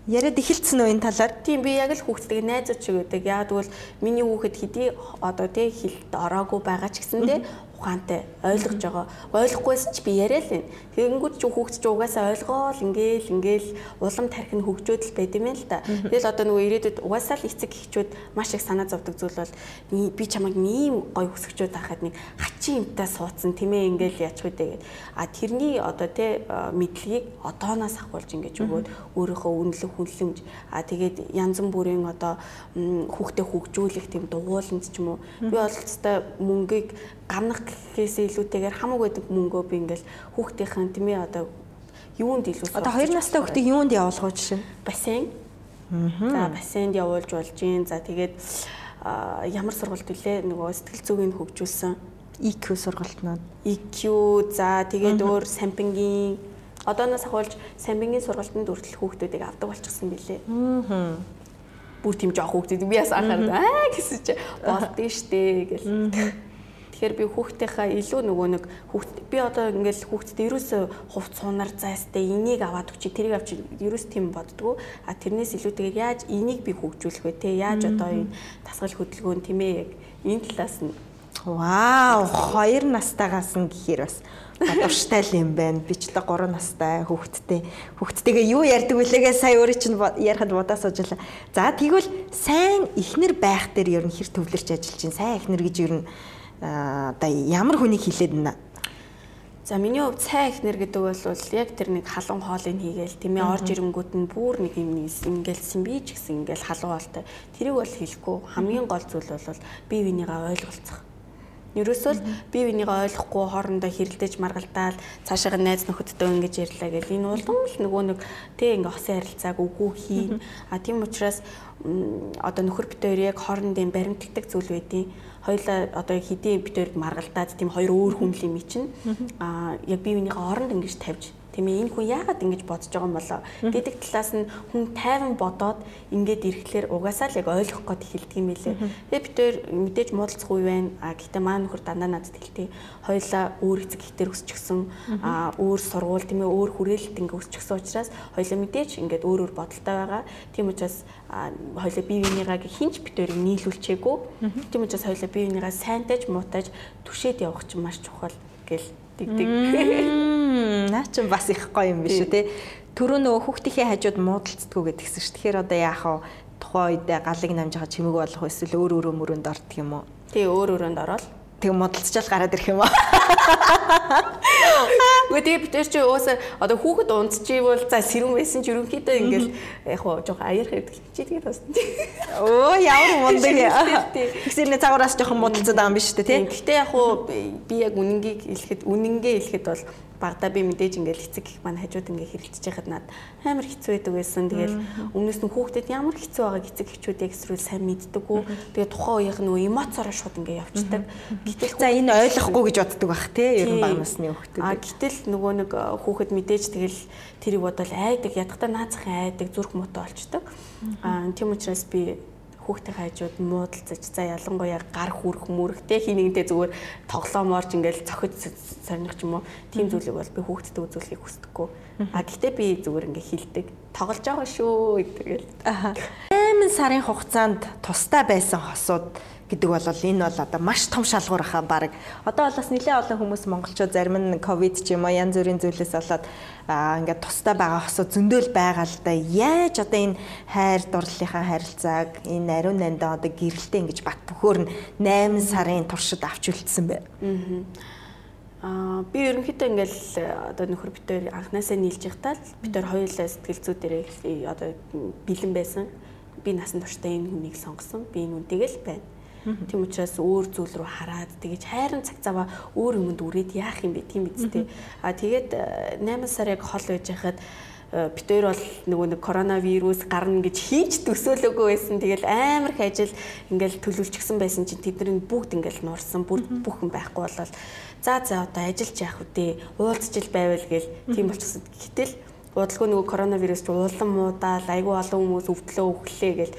Яриад эхэлсэн энэ талаар? Тийм би яг л хүүхдтэйг найзууд шиг байдаг. Яг тэгвэл миний хүүхэд хэдий одоо тий хилд ороогүй байгаа ч гэсэндээ ухаантай ойлгож байгаа. Ойлгохгүйс ч би яриа л байна. Тэгэнгүүт ч хүүхд ч угаасаа ойлгоол ингээл ингээл улам тархин хөгжөөд л байд юм л да. Тэгэл одоо нөгөө ирээдүйд угаасаа л эцэг эхчүүд маш их санаа зовдөг зүйл бол би чамайг ийм гой өсгчүүд байхад нэг хачин юмтай суудсан тийм ээ ингээл яачих үдэ гэд. А тэрний одоо те мэдлэгийг одооноос ахуулж ингэж өгөөд өөрийнхөө үнэлэх хүнлэмж а тэгээд янз бүрийн одоо хүүхдэд хөгжүүлэх тийм дугууланд ч юм уу би бол өстой мөнгийг гарнах гэхээсээ илүүтэйгээр хамаагүй байдаг мөнгөө би ингээл хүүхдийнхэн тийм ээ одоо юунд илүү одоо 2 настай хүүхдийг юунд явуулах вэ жишээ? Бассейн. За бассейнд явуулж болж гин за тэгээд ямар сургалт вүлээ нөгөө сэтгэл зүйн хөгжүүлсэн. EQ сургалтнууд EQ за тэгээд өөр сампингийн одооноос ахуулж сампингийн сургалтанд хүртэл хүүхдүүдийг авдаг болчихсон билээ. Аа бүр тийм жоох хүүхдүүд би бас анхаарал аа гэсэн чи. Болдсон штэ гэл Тэгэхээр би хүүхдийнхаа илүү нөгөө нэг хүүхд би одоо ингээл хүүхдэд ерөөсөө хувц сунар зайстай энийг аваад өчиг тэрийг авчи ерөөс тийм боддгоо а тэрнээс илүүтэйгээр яаж энийг би хөгжүүлэх вэ те яаж одоо энэ тасгал хөдөлгөөн тийм ээ яг энэ талаас нь Вау, хоёр настайгаас нь гэхээр бас дурштай л юм байна. Би ч л 3 настай хүүхэдтэй. Хүүхэдтэйгээ юу ярьдаг вүлээгээ сая өөрөө чинь ярихад бодаа суужлаа. За тэгвэл сайн ихнэр байх дээр ер нь хэр төвлөрч ажиллаж чинь сайн ихнэр гэж ер нь одоо ямар хүнийг хилээд байна За миний хувьд цай ихнэр гэдэг бол яг тэр нэг халуун хоолыг хийгээл тийм ээ орж ирэнгүүт нь бүр нэг юм ингээл би ч гэсэн ингээл халуун хоолтой. Тэрийг бол хэлэхгүй хамгийн гол зүйл бол бие бинийгаа ойлголцох. Ерөөсөө бие бинийгаа ойлгохгүй хоорондоо хэрэлдэж маргалдаал цаашаа найз нөхөдтэй ингэж ярьлаа гэл энэ улам л нөгөө нэг тэг ингээ хосын харилцааг үгүй хийн. А тийм учраас одоо нөхөр битээр яг хоорондын баримтдаг зүйл байдیں۔ Хоёлаа одоо хэдийн битээр маргалдаад тийм хоёр өөр хүн л юм чинь. Аа яг бие биенийхээ оронд ингэж тавьж тийм ээ энэ хүн яагаад ингэж бодож байгаа юм болоо гэдэг талаас нь хүн тайван бодоод ингээд ирэхлээр угаасаа л яг ойлгох гээд эхэлдэг юм билээ. Тэгээ бид тээр мэдээж муудалцах үе байна. А гэхдээ маа нөхөр дандаа надад хэлтий. Хоёлаа өөр эцэг ихтер өсчихсөн а өөр сургууль тийм ээ өөр хүрээлэлт ингээд өсчихсөн учраас хоёлаа мэдээж ингээд өөр өөр бодолтой байгаа. Тийм учраас хоёлаа бие биенийгаа хинч битээр нийлүүлчээгүй. Тийм учраас хоёлаа бие биенийгаа сайнтайж муутайж түшээд явах чинь маш чухал гэл дигдэг. Наа чи бас их гоё юм биш үү те. Төрөө нөгөө хүүхдийнхээ хажууд муудалцдгүү гэдгсэн ш. Тэгэхээр одоо яах вэ? Тухайн үед галыг намж байгаа чимэг болох эсвэл өөр өөрөө мөрөнд ордог юм уу? Тий өөр өрөөнд ороод тэг модалцчаал гараад ирэх юм аа. Гэхдээ тэг битэр чи өөсөө одоо хүүхэд унтчихвол за сэрүүн байсан ч ерөнхийдөө ингээл яг хоо жоохон аяар хэвдэг чи тэгээд бас. Оо ямар мундаг *laughs* яа. Тэгсэрний цагаараас жоохон модалцаад байгаа юм биш үү те. Гэхдээ яг хоо би яг үнэнгийг хэлэхэд үнэнгээ хэлэхэд бол багада би мэдээж ингээл эцэг их маань хажууд ингээ хэрэлдэж байхад над амар хэцүү байдаг байсан. Тэгэл өмнөөс нь хүүхдэд ямар хэцүү байгааг эцэг эхчүүд эсвэл сайн мэддэггүй. Тэгээ тухайн үеийнх нь эмоцороо шууд ингээ явцдаг. Гэтэл за энэ ойлгохгүй гэж боддог байх те ер нь баг насны хүүхдүүд. А гэтэл нөгөө нэг хүүхэд мэдээж тэгэл тэрийг бодвол айдаг ядахтаа наацхан айдаг зүрх муутай болчдөг. А тийм учраас би хүүхдээ хайжууд муудалцаж за ялангуяа гар хүрх мөрөхтэй хий нэгнтэй зүгээр тоглооморж ингээл цохиж сорних юм уу тийм зүйлийг бол би хүүхдэд үзүүлэхийг хүсдэггүй. А гэхдээ би зүгээр ингээ хилдэг. Тоглож байгаа шүү гэдэг. 8 сарын хугацаанд тустай байсан хосууд гэдэг бол энэ бол одоо маш том шалгуур хаа баг. Одоо бол бас нэлээд олон хүмүүс монголчууд зарим нь ковид ч юм уу янз бүрийн зүйлээс болоод ингээд тустай байгаа хосоо зөндөөл байгаа л да. Яаж одоо энэ хайр дурлалынхаа харилцааг энэ ариун нандаа одоо гэрэлтэй ингэж бат бөхөөр нь 8 сарын туршид авч үлдсэн бэ. Аа би ерөнхийдөө ингээл одоо нөхөр битээр анханасаа нийлж явахтаа битээр хоёулаа сэтгэл зүй дээр одоо бэлэн байсан. Би насан туршдаа энэ хүнийг сонгосон. Би энэ үнтэйг л байна Тийм учраас өөр зүйл рүү хараад тэгэж хайрын цаг цаваа өөр юмд үрээд яах юм бэ тийм үсттэй. А тэгээд 8 э, сар яг хол байж хахад э, бид хоёр бол нөгөө нэг коронавирус гарна гэж хийж төсөөлөөгүй байсан. Тэгэл амар их ажил ингээл төлөвлөчихсөн байсан чинь тэдний бүгд ингээл нуурсан. Бүр бүхэн байхгүй болол за за одоо ажиллаж яах вэ? Уулзчил байвал гээл тийм болчихсон. Гэтэл удалгүй нөгөө коронавирус ч улам муудаал айгүй олон хүмүүс өвдлөө өглөө гэл.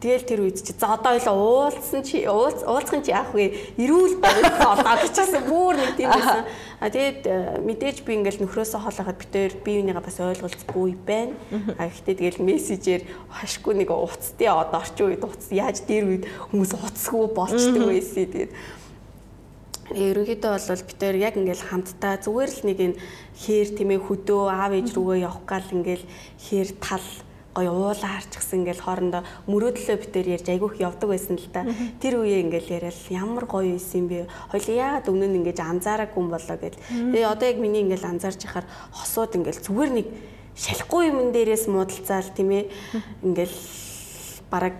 Тэгэл тэр үед чи за одоо хоёлаа уулзсан чи уулзахын чи яах вэ? Ирүүл барих олоод чигсэн бүр нэг тийм байсан. А тэгээд э, мэдээж би ингээл нөхрөөсөө хоолойхад битээр бие бинийгаа бас ойлголцгүй байна. А гэхдээ тэгэл мессежээр хашгүй нэг уцтын одоо орчин үед уц яаж дээр үед хүмүүс уцсгүй болчдөг байсан. Тэгээд ерөнхийдөө бол бид тээр яг ингээл хамтдаа зүгээр л нэг энэ хээр тэмээ хөдөө аав ээж рүүгээ явах гал ингээл хээр тал гоё уулаа харчихсан ингээл хоорондоо мөрөөдлөө бид тээр ярьж айгүйх явдаг байсан л да. Тэр үеэ ингээл яриад ямар гоё байсан бэ? Хоёул яагаад өмнө нь ингэж анзаараагүй юм болоо гэл. Тэгээ одоо яг миний ингээл анзаарч яхаар хосууд ингээл зүгээр нэг шалахгүй юм дээрээс муудалцаал тийм ээ ингээл бараг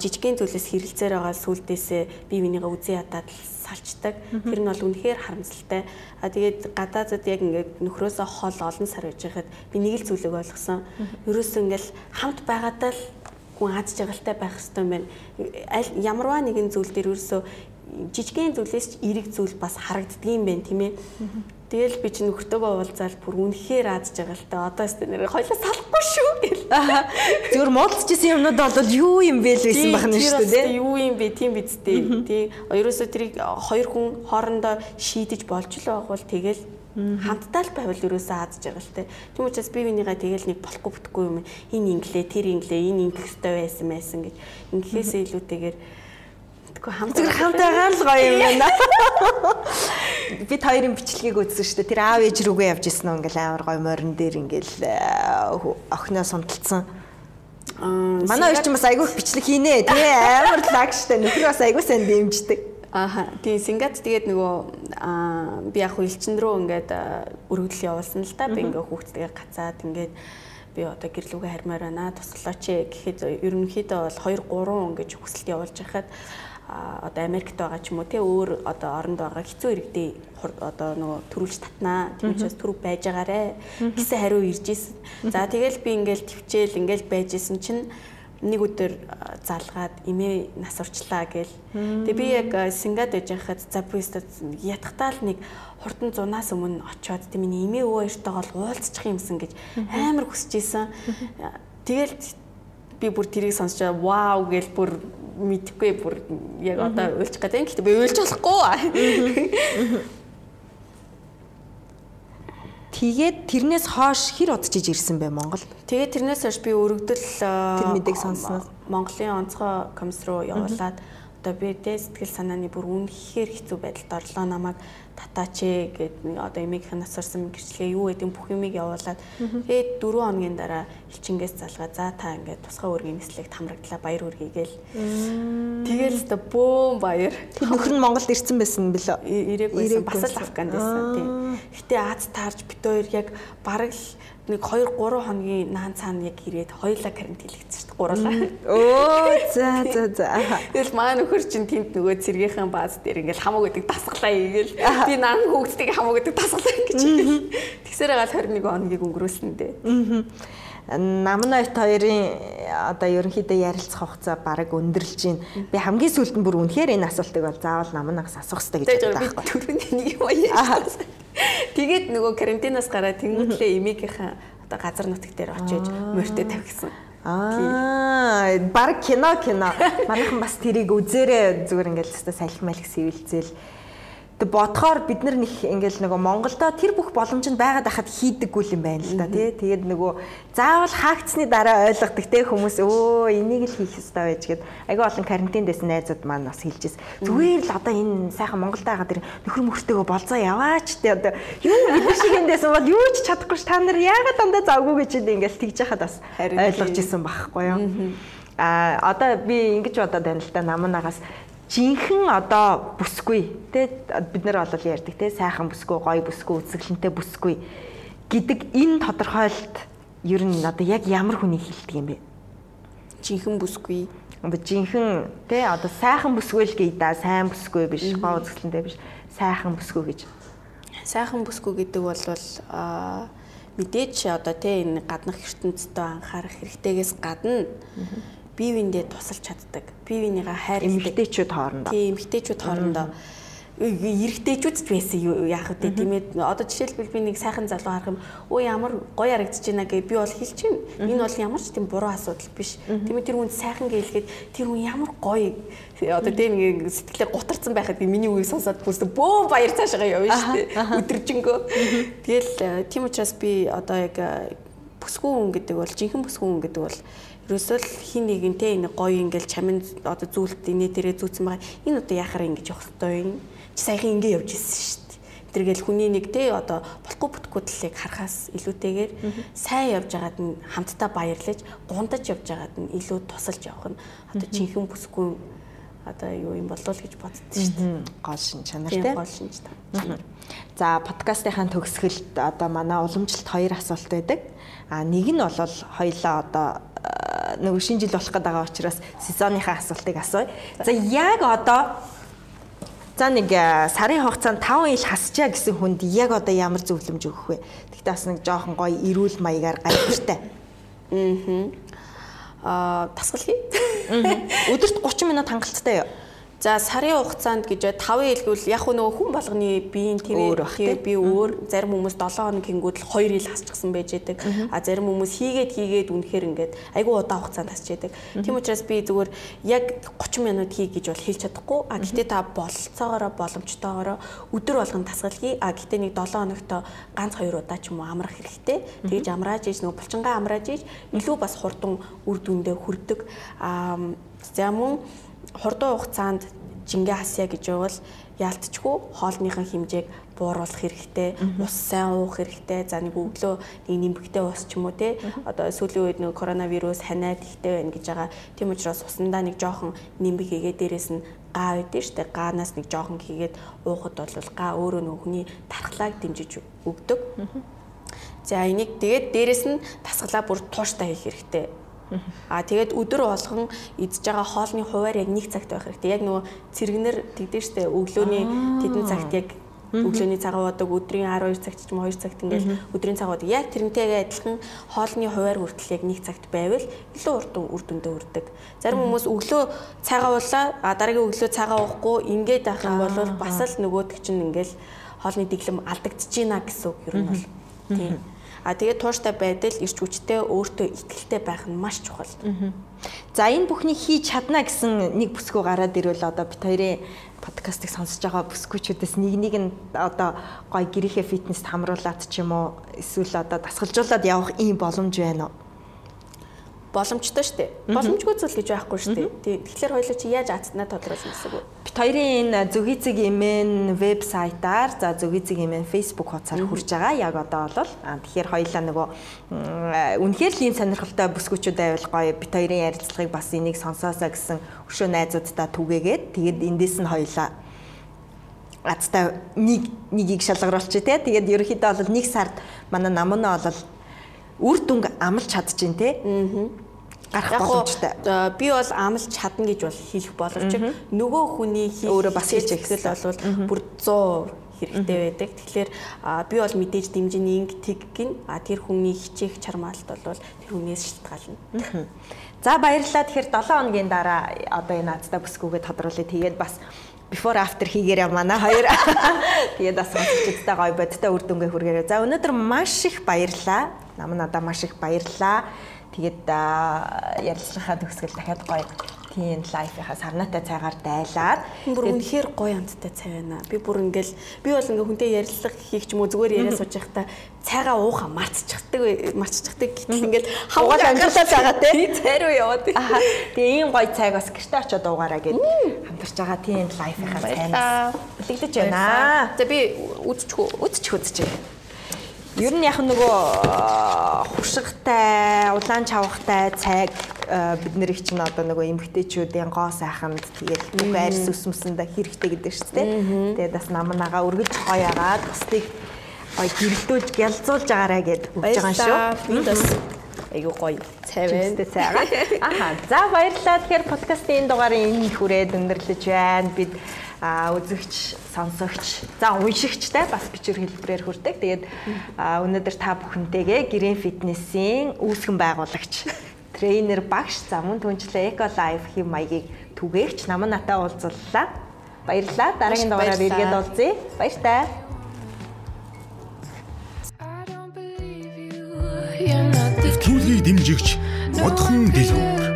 жижигхэн зүйлээс хэрэлцээр байгаа сүлдээсээ би минийгаа үзэн ядаад салчдаг. Тэр нь бол үнэхээр харамсалтай. А тэгээд гадаадад яг ингээд нөхрөөсөө хол олон сар байж байхад би нэг л зүйлийг ойлгосон. Ерөөсөө ингээд хамт байгаадаа л хүн аз жаргалтай байх хэрэгтэй юм байна. Аль ямарваа нэгэн зүйл дээр ерөөсөө жижигхэн зүйлээс ч эрэг зүйл бас харагддгийм байх тийм ээ. Тэгэл би чи нөхртөөгөө уулзаал бүр үнэхээр аадж байгаа л та. Одоо өстө нэр хоёлаа салахгүй шүү гэл. Зүгээр муудалчсан юмнууд бол юу юм бэ л байсан байх нь шүү дээ. Юу юм бэ тийм биз дээ. Тий. Ерөөсөө тэрийг хоёр хүн хоорондоо шийдэж болж л байгаа бол тэгэл хамтдаа л байвал ерөөсөө аадж байгаа л те. Тийм учраас би бинийгаа тэгэл нэг болохгүй бүтэхгүй юм. Энэ инглээ, тэр инглээ, энэ ингэх ёстой байсан байсан гэж. Ингэхээсээ илүүтэйгээр Тэгэхгүй хамт Зүгээр хамт байгаа л гоё юм байна. *laughs* Бид хоёрын бичлэгийг үзсэн шүү дээ. Тэр аав ээж рүүгээ явж исэн нь ингээл амар гоё морин дээр ингээл охиноо сунталцсан. Манай хоёр ч бас айгүйх бичлэг хийнэ тий амар лаг штэ нөхөр бас айгүй сайн дэмждэг. Ааха. Тэгээ Сингат тэгээд нөгөө би яг хөлчин рүү ингээд өргөдөл явуулсан л да. Би ингээ хүүхдтэйгээ гацаад ингээд би одоо гэрлүүгээ хармаар байна. Туслаач гэхэд ерөнхийдөө бол 2 3 ингэж хүсэлт явуулж байхад одоо Америкт байгаа ч юм уу тий өөр одоо оронд байгаа хэцүү иргэдээ одоо нөгөө төрүүлж татнаа тийм учраас түрүү байж байгаарэ. Гэсэн хариу ирж исэн. За тэгэл би ингээл төвчээл ингээл байж исэн чинь нэг өдөр залгаад эмээ нас урчлаа гээл. Тэгээ би яг Сингад байж байхад за буйстад ятгатаа л нэг хурдан зунаас өмнө очиод тийм миний эмээ өвөө хоёртойгоо уулзчих юмсан гэж амар хүсэж исэн. Тэгэл би бүр тэрийг сонсчоо вау гээл бүр мэдхгүй бүр яг одоо уйлчих гэдэг. Гэхдээ би уйлж болохгүй. *laughs* Тэгээд тэрнээс хойш хэр удажиж ирсэн бэ Монгол? Тэгээд тэрнээс хойш би өргөдөл тэр мэдээг сонсноос Монголын онцгой комисс руу явуулаад одоо би дэ сэтгэл санааны бүр үнэхээр хэцүү байдалд орлоо намайг татаач ээ гэд одоо эмээгийнх нь насарсан гэрчлэгээ юу гэдэг бүх юмыг явуулаад тэгээд 4 хоногийн дараа элчингээс залгаа за та ингээд тусгай өргийн нислэгт хамрагдлаа баяр хүргэе гээл тэгэл өстө бөөм баяр. Нөхөр нь Монголд ирсэн байсан бэлээ ирээгүй бас л Афганд байсан тийм гэтээ Аз таарж бит хоёр яг бараг л нэг 2 3 хоногийн наан цаана яг ирээд хоёулаа карантинлэгдсэн шүү дээ гурлаа. Өө за за за. Тэгэл маа нөхөр чинь тэнд нөгөө цэргийнхэн бааз дээр ингээл хамаг гэдэг дасглаа игээл би наан хүүхдтэйг хамаг гэдэг дасглаа гэж. Тэгсээр гал 21 хоногийг өнгөрөөсөн дээ. Аа намнайт хоёрын одоо ерөнхийдөө ярилцах хугацаа бараг өндөрлж байна. Би хамгийн сүүлд нь бүр үнэхээр энэ асуултыг бол заавал намнаас асуух хэрэгтэй гэж боддог байхгүй. Түрүүний нэг юм ярьсан. Тэгээд нөгөө карантинаас гараад тэнгуүтлээ эмээгийнхэн одоо газар нутаг дээр очиж морьтой тавьчихсан. Аа, баг кино кино. Манайхан бас тэрийг үзээрэй зүгээр ингээл өстой салхи малх сэвэлзэл Тэг бодохоор бид нар нэг ингээл нөгөө Монголдо тэр бүх боломж нь байгаад байхад хийдэггүй юм байна л да тий. Тэгээд нөгөө заавал хаагдсны дараа ойлгодог те хүмүүс өө энийг л хийх ёстой байж гээд айгүй олон карантин дэсэн найзууд маань бас хэлжээс. Зүгээр л одоо энэ сайхан Монголд байгаа тэр нөхөр мөртөөгөө болзоо яваач те одоо. Юу бид шиг эндээсэн бол юу ч чадахгүй ш та нар яагаад дандаа завгүй гэж ингээл тэгж яхад бас ойлгож исэн байхгүй юу. А одоо би ингэж бодоод байна л да намнаагаас жинхэнэ одоо бүсгүй те бид нар бол ярьдаг те сайхан бүсгүй гоё бүсгүй үзэсгэлэнтэй бүсгүй гэдэг энэ тодорхойлолт ер нь одоо яг ямар хүний хэлдэг юм бэ? Жинхэнэ бүсгүй. Жинхэнэ те одоо сайхан бүсгүй л гээ да сайн бүсгүй биш гоё үзэсгэлэнтэй биш сайхан бүсгүй гэж. Сайхан бүсгүй гэдэг бол аа мэдээч одоо те энэ гаднах ертөнцийн анхаарах хэрэгтэйгээс гадна бие биендээ тусалж чаддаг. Бие биенийгээ хайрладаг. Эмэгтэйчүүд хоорондоо. Тийм, эмэгтэйчүүд хоорондоо. Эрэгтэйчүүд ч байсан яах вэ? Тийм ээ одоо жишээлбэл би нэг сайхан залуу харах юм. Өө ямар гоё харагдаж байна гэ. Би бол хэлж чинь энэ бол ямар ч тийм буруу асуудал биш. Тийм ээ тэр хүн сайхан гэлгээд тэр хүн ямар гоё одоо тийм нэг сэтгэлээ гутарсан байхад миний үгийг сонсоод бүрс бөө баяр цаашаа явна шүү дээ. Өдөржингөө. Тэгэл э, тийм учраас би одоо яг э, бүсгүй хүн гэдэг бол жинхэнэ бүсгүй хүн гэдэг бол ерөөсөө л хин нэгэнтэй энэ гоё ингээл чамин одоо зүйлт инээ тэрэ зүүцсэн байгаа. Энэ одоо яхаар ингэж явах ёстой юм. Чи саяхан ингэ явж ирсэн шүү дээ. Тэргээл хүний нэг те одоо болохгүй бүтггүй талыг харахаас илүүтэйгээр сайн явж байгаад нь хамтдаа баярлаж гундаж явж байгаад нь илүү тусалж явах нь одоо жинхэнэ бүсгүй одоо юу юм болов л гэж боддоо шүү дээ. Гол шин чанар те. Гол шинж та. За подкастынхаа төгсгөлд одоо манай уламжлалт хоёр асуулт байдаг. А нэг нь бол хоёлаа одоо нөгөө шинэ жил болох гэдэг учраас сезоныхаа асуултыг асууя. За яг одоо за нэг сарын хугацаанд 5 ил хасчаа гэсэн хүнд яг одоо ямар зөвлөмж өгөх вэ? Тэгтээ бас нэг жоохон гоё эрүүл маягаар гайхалтай. Аа. Аа тасгалхий. Өдөрт 30 минут хангалттай юу? За сарын хугацаанд гэж 5 хэлгүүл яг нөгөө хүн болгоны биеийн тэгээ би өөр зарим хүмүүс 7 хоног хийнгүүд л 2 ил хасчихсан байж байдаг. А зарим хүмүүс хийгээд хийгээд үнэхээр ингээд айгүй удаан хугацаанд хасч байдаг. Тийм учраас би зүгээр яг 30 минут хий гэж бол хэлж чадахгүй. А гэтээ та бололцоогоороо боломжтойгоороо өдөр болгон тасгалгий. А гэтээ нэг 7 хоногт ганц 2 удаа ч юм уу амрах хэрэгтэй. Тэгэж амрааж ийж нөгөө булчингаа амрааж ийж илүү бас хурдан үр дүндээ хүрдэг. А за мөн хурдан хугацаанд жингээ хасъя гэж байвал яалтчгүй хоолныхын хэмжээг бууруулах хэрэгтэй, ус сайн уух хэрэгтэй. За нэг өглөө нэг нэмэгтэй ус ч юм уу те. Одоо сүүлийн үед нэг коронавирус ханиад ихтэй байна гэж байгаа. Тийм учраас усандаа нэг жоохон нэмэг хийгээ дээрэс нь гаа байдэн штэ. Гаанаас нэг жоохон хийгээд уухад бол гаа өөрөө нэг хүний тархлааг дэмжиж өгдөг. За энийг тэгээд дээрэс нь тасгалаа бүр тууштай хийх хэрэгтэй. А тэгээд өдөр болгон идж байгаа хоолны хуваар яг нэг цагт байх хэрэгтэй. Яг нөгөө цэрэгнэр тэгдэж штэ өглөөний тэдэн цагт яг өглөөний цагаан удаг өдрийн 12 цагт ч юм 2 цагт ингээл өдрийн цагаан удаг яг тэрнтэйгээ адилхан хоолны хуваар хүртэл яг нэг цагт байвал илүү урд үр дүндээ үрдэг. Зарим хүмүүс өглөө цагаан уулаа а дараагийн өглөө цагаан уухгүй ингээд байх юм бол бас л нөгөөдөг чинь ингээл хоолны дэглэм алдагдчихж байна гэсэн үг ер нь бол. Тийм. А тэгээд тууштай байдал ирч хүчтэй өөртөө ихтэй байх нь маш чухал. За энэ бүхнийг хийж чадна гэсэн нэг бүсгөө гараад ирвэл одоо бит хоёрын подкастыг сонсож байгаа бүсгүүчүүдээс нэг нэг нь одоо гой гэрийнхээ фитнест хамруулад ч юм уу эсвэл одоо дасгалжуулаад явах ийм боломж байна уу? Боломжтой шүү дээ. Боломжгүй зүйл гэж байхгүй шүү дээ. Тэгэхээр хоёул чи яаж атснаа тодруулна гэсэн үг. Бид хоёрын энэ зөвгийцэг имэн вебсайтаар за зөвгийцэг имэн Facebook хуудасаар хүрж байгаа. Яг одоо бол тэгэхээр хоёулаа нөгөө үнэхээр л ийм сонирхолтой бүсгүүчүүд байвал гоё бид хоёрын ярилцлагыг бас энийг сонсоосаа гэсэн өшөө найзуудтай түгээгээд тэгээд эндээс нь хоёулаа азтай нэг нэгийг шалгаруулчих тий. Тэгээд ерөнхийдөө бол нэг сард манай намнаа бол үр дүнг амлж чадчихээн те. гарах боломжтой. Би бол амлж чадна гэж бол хэлэх боловч нөгөө хүний өөрөө бас хэлж ихсэл бол бүр 100 хэрэгтэй байдаг. Тэгэхээр би бол мэдээж дэмжиний инг тэг гин а тэр хүний хичээх чармаалт бол тэр хүнээс шалтгаална. За баярлалаа. Тэгэхээр 7 хоногийн дараа одоо энэ наадтай бүсгүйгээ тодруулъя. Тэгээд бас before after хийгээрэй манай хоёр. *laughs* Тэгээд бас сонсогчдтай гоё бодтой үр дүнгээ хүргээрэй. За өнөөдөр маш их баярлалаа. Нам надаа маш их баярлалаа. Тэгээд ярилцлагаа төгсгөл дахиад гоё тийм лайфынхаа сарнаатай цайгаар дайлаад бүр үнэхээр гоё амттай цай байна. Би бүр ингээл би бол ингээ хүнтэй ярилцлага хийх ч юм уу зүгээр яриа *laughs* сууж байхдаа цайгаа ууха марцчихдаг марцчихдаг гэтэл ингээл хаваад амжилтаа байгаа те *laughs* цай руу яваад. Тэгээ ийм гоё цайг бас гэртээ очиод уугаараа гэд хамтарч байгаа тийм лайфынхаа цайнаас бэлэгдэж байна. За би үдчихв үдчих үдчих. Ер нь яг нөгөө хуршигтай, улаан чавхтай цайг бид нэр их чинь одоо нөгөө эмгтээчүүдийн гоо сайханд тэгээд бүх арьс үсмсэндээ хэрэгтэй гэдэг шүү дээ. Тэгээд бас нам нагаа өргөж гоё агаад бусдыг гоё гэрэлдүүлж гялзуулж агаараа гэд өгч байгаа шүү. Энд бас айгуу гоё цай байна. Аха. За баярлалаа. Тэгэхээр подкастын энэ дугаарыг энэ хүрээд өндөрлөж байна. Бид үзэгч, сонсогч, за уншигчтай бас бичвэр хэлбэрээр хүрдэг. Тэгээд өнөөдөр та бүхэнтэйгээ Green Fitness-ийн үүсгэн байгуулагч, *laughs* тренер, багш, за мөн түнчлээ Eco Life хэм маягийг түгээгч наман натаа уулзлаа. Баярлалаа. Дараагийн дугаараар иргэд уулзъя. Баяр таа. Төвлөрийг дэмжигч модхон дэлгүүр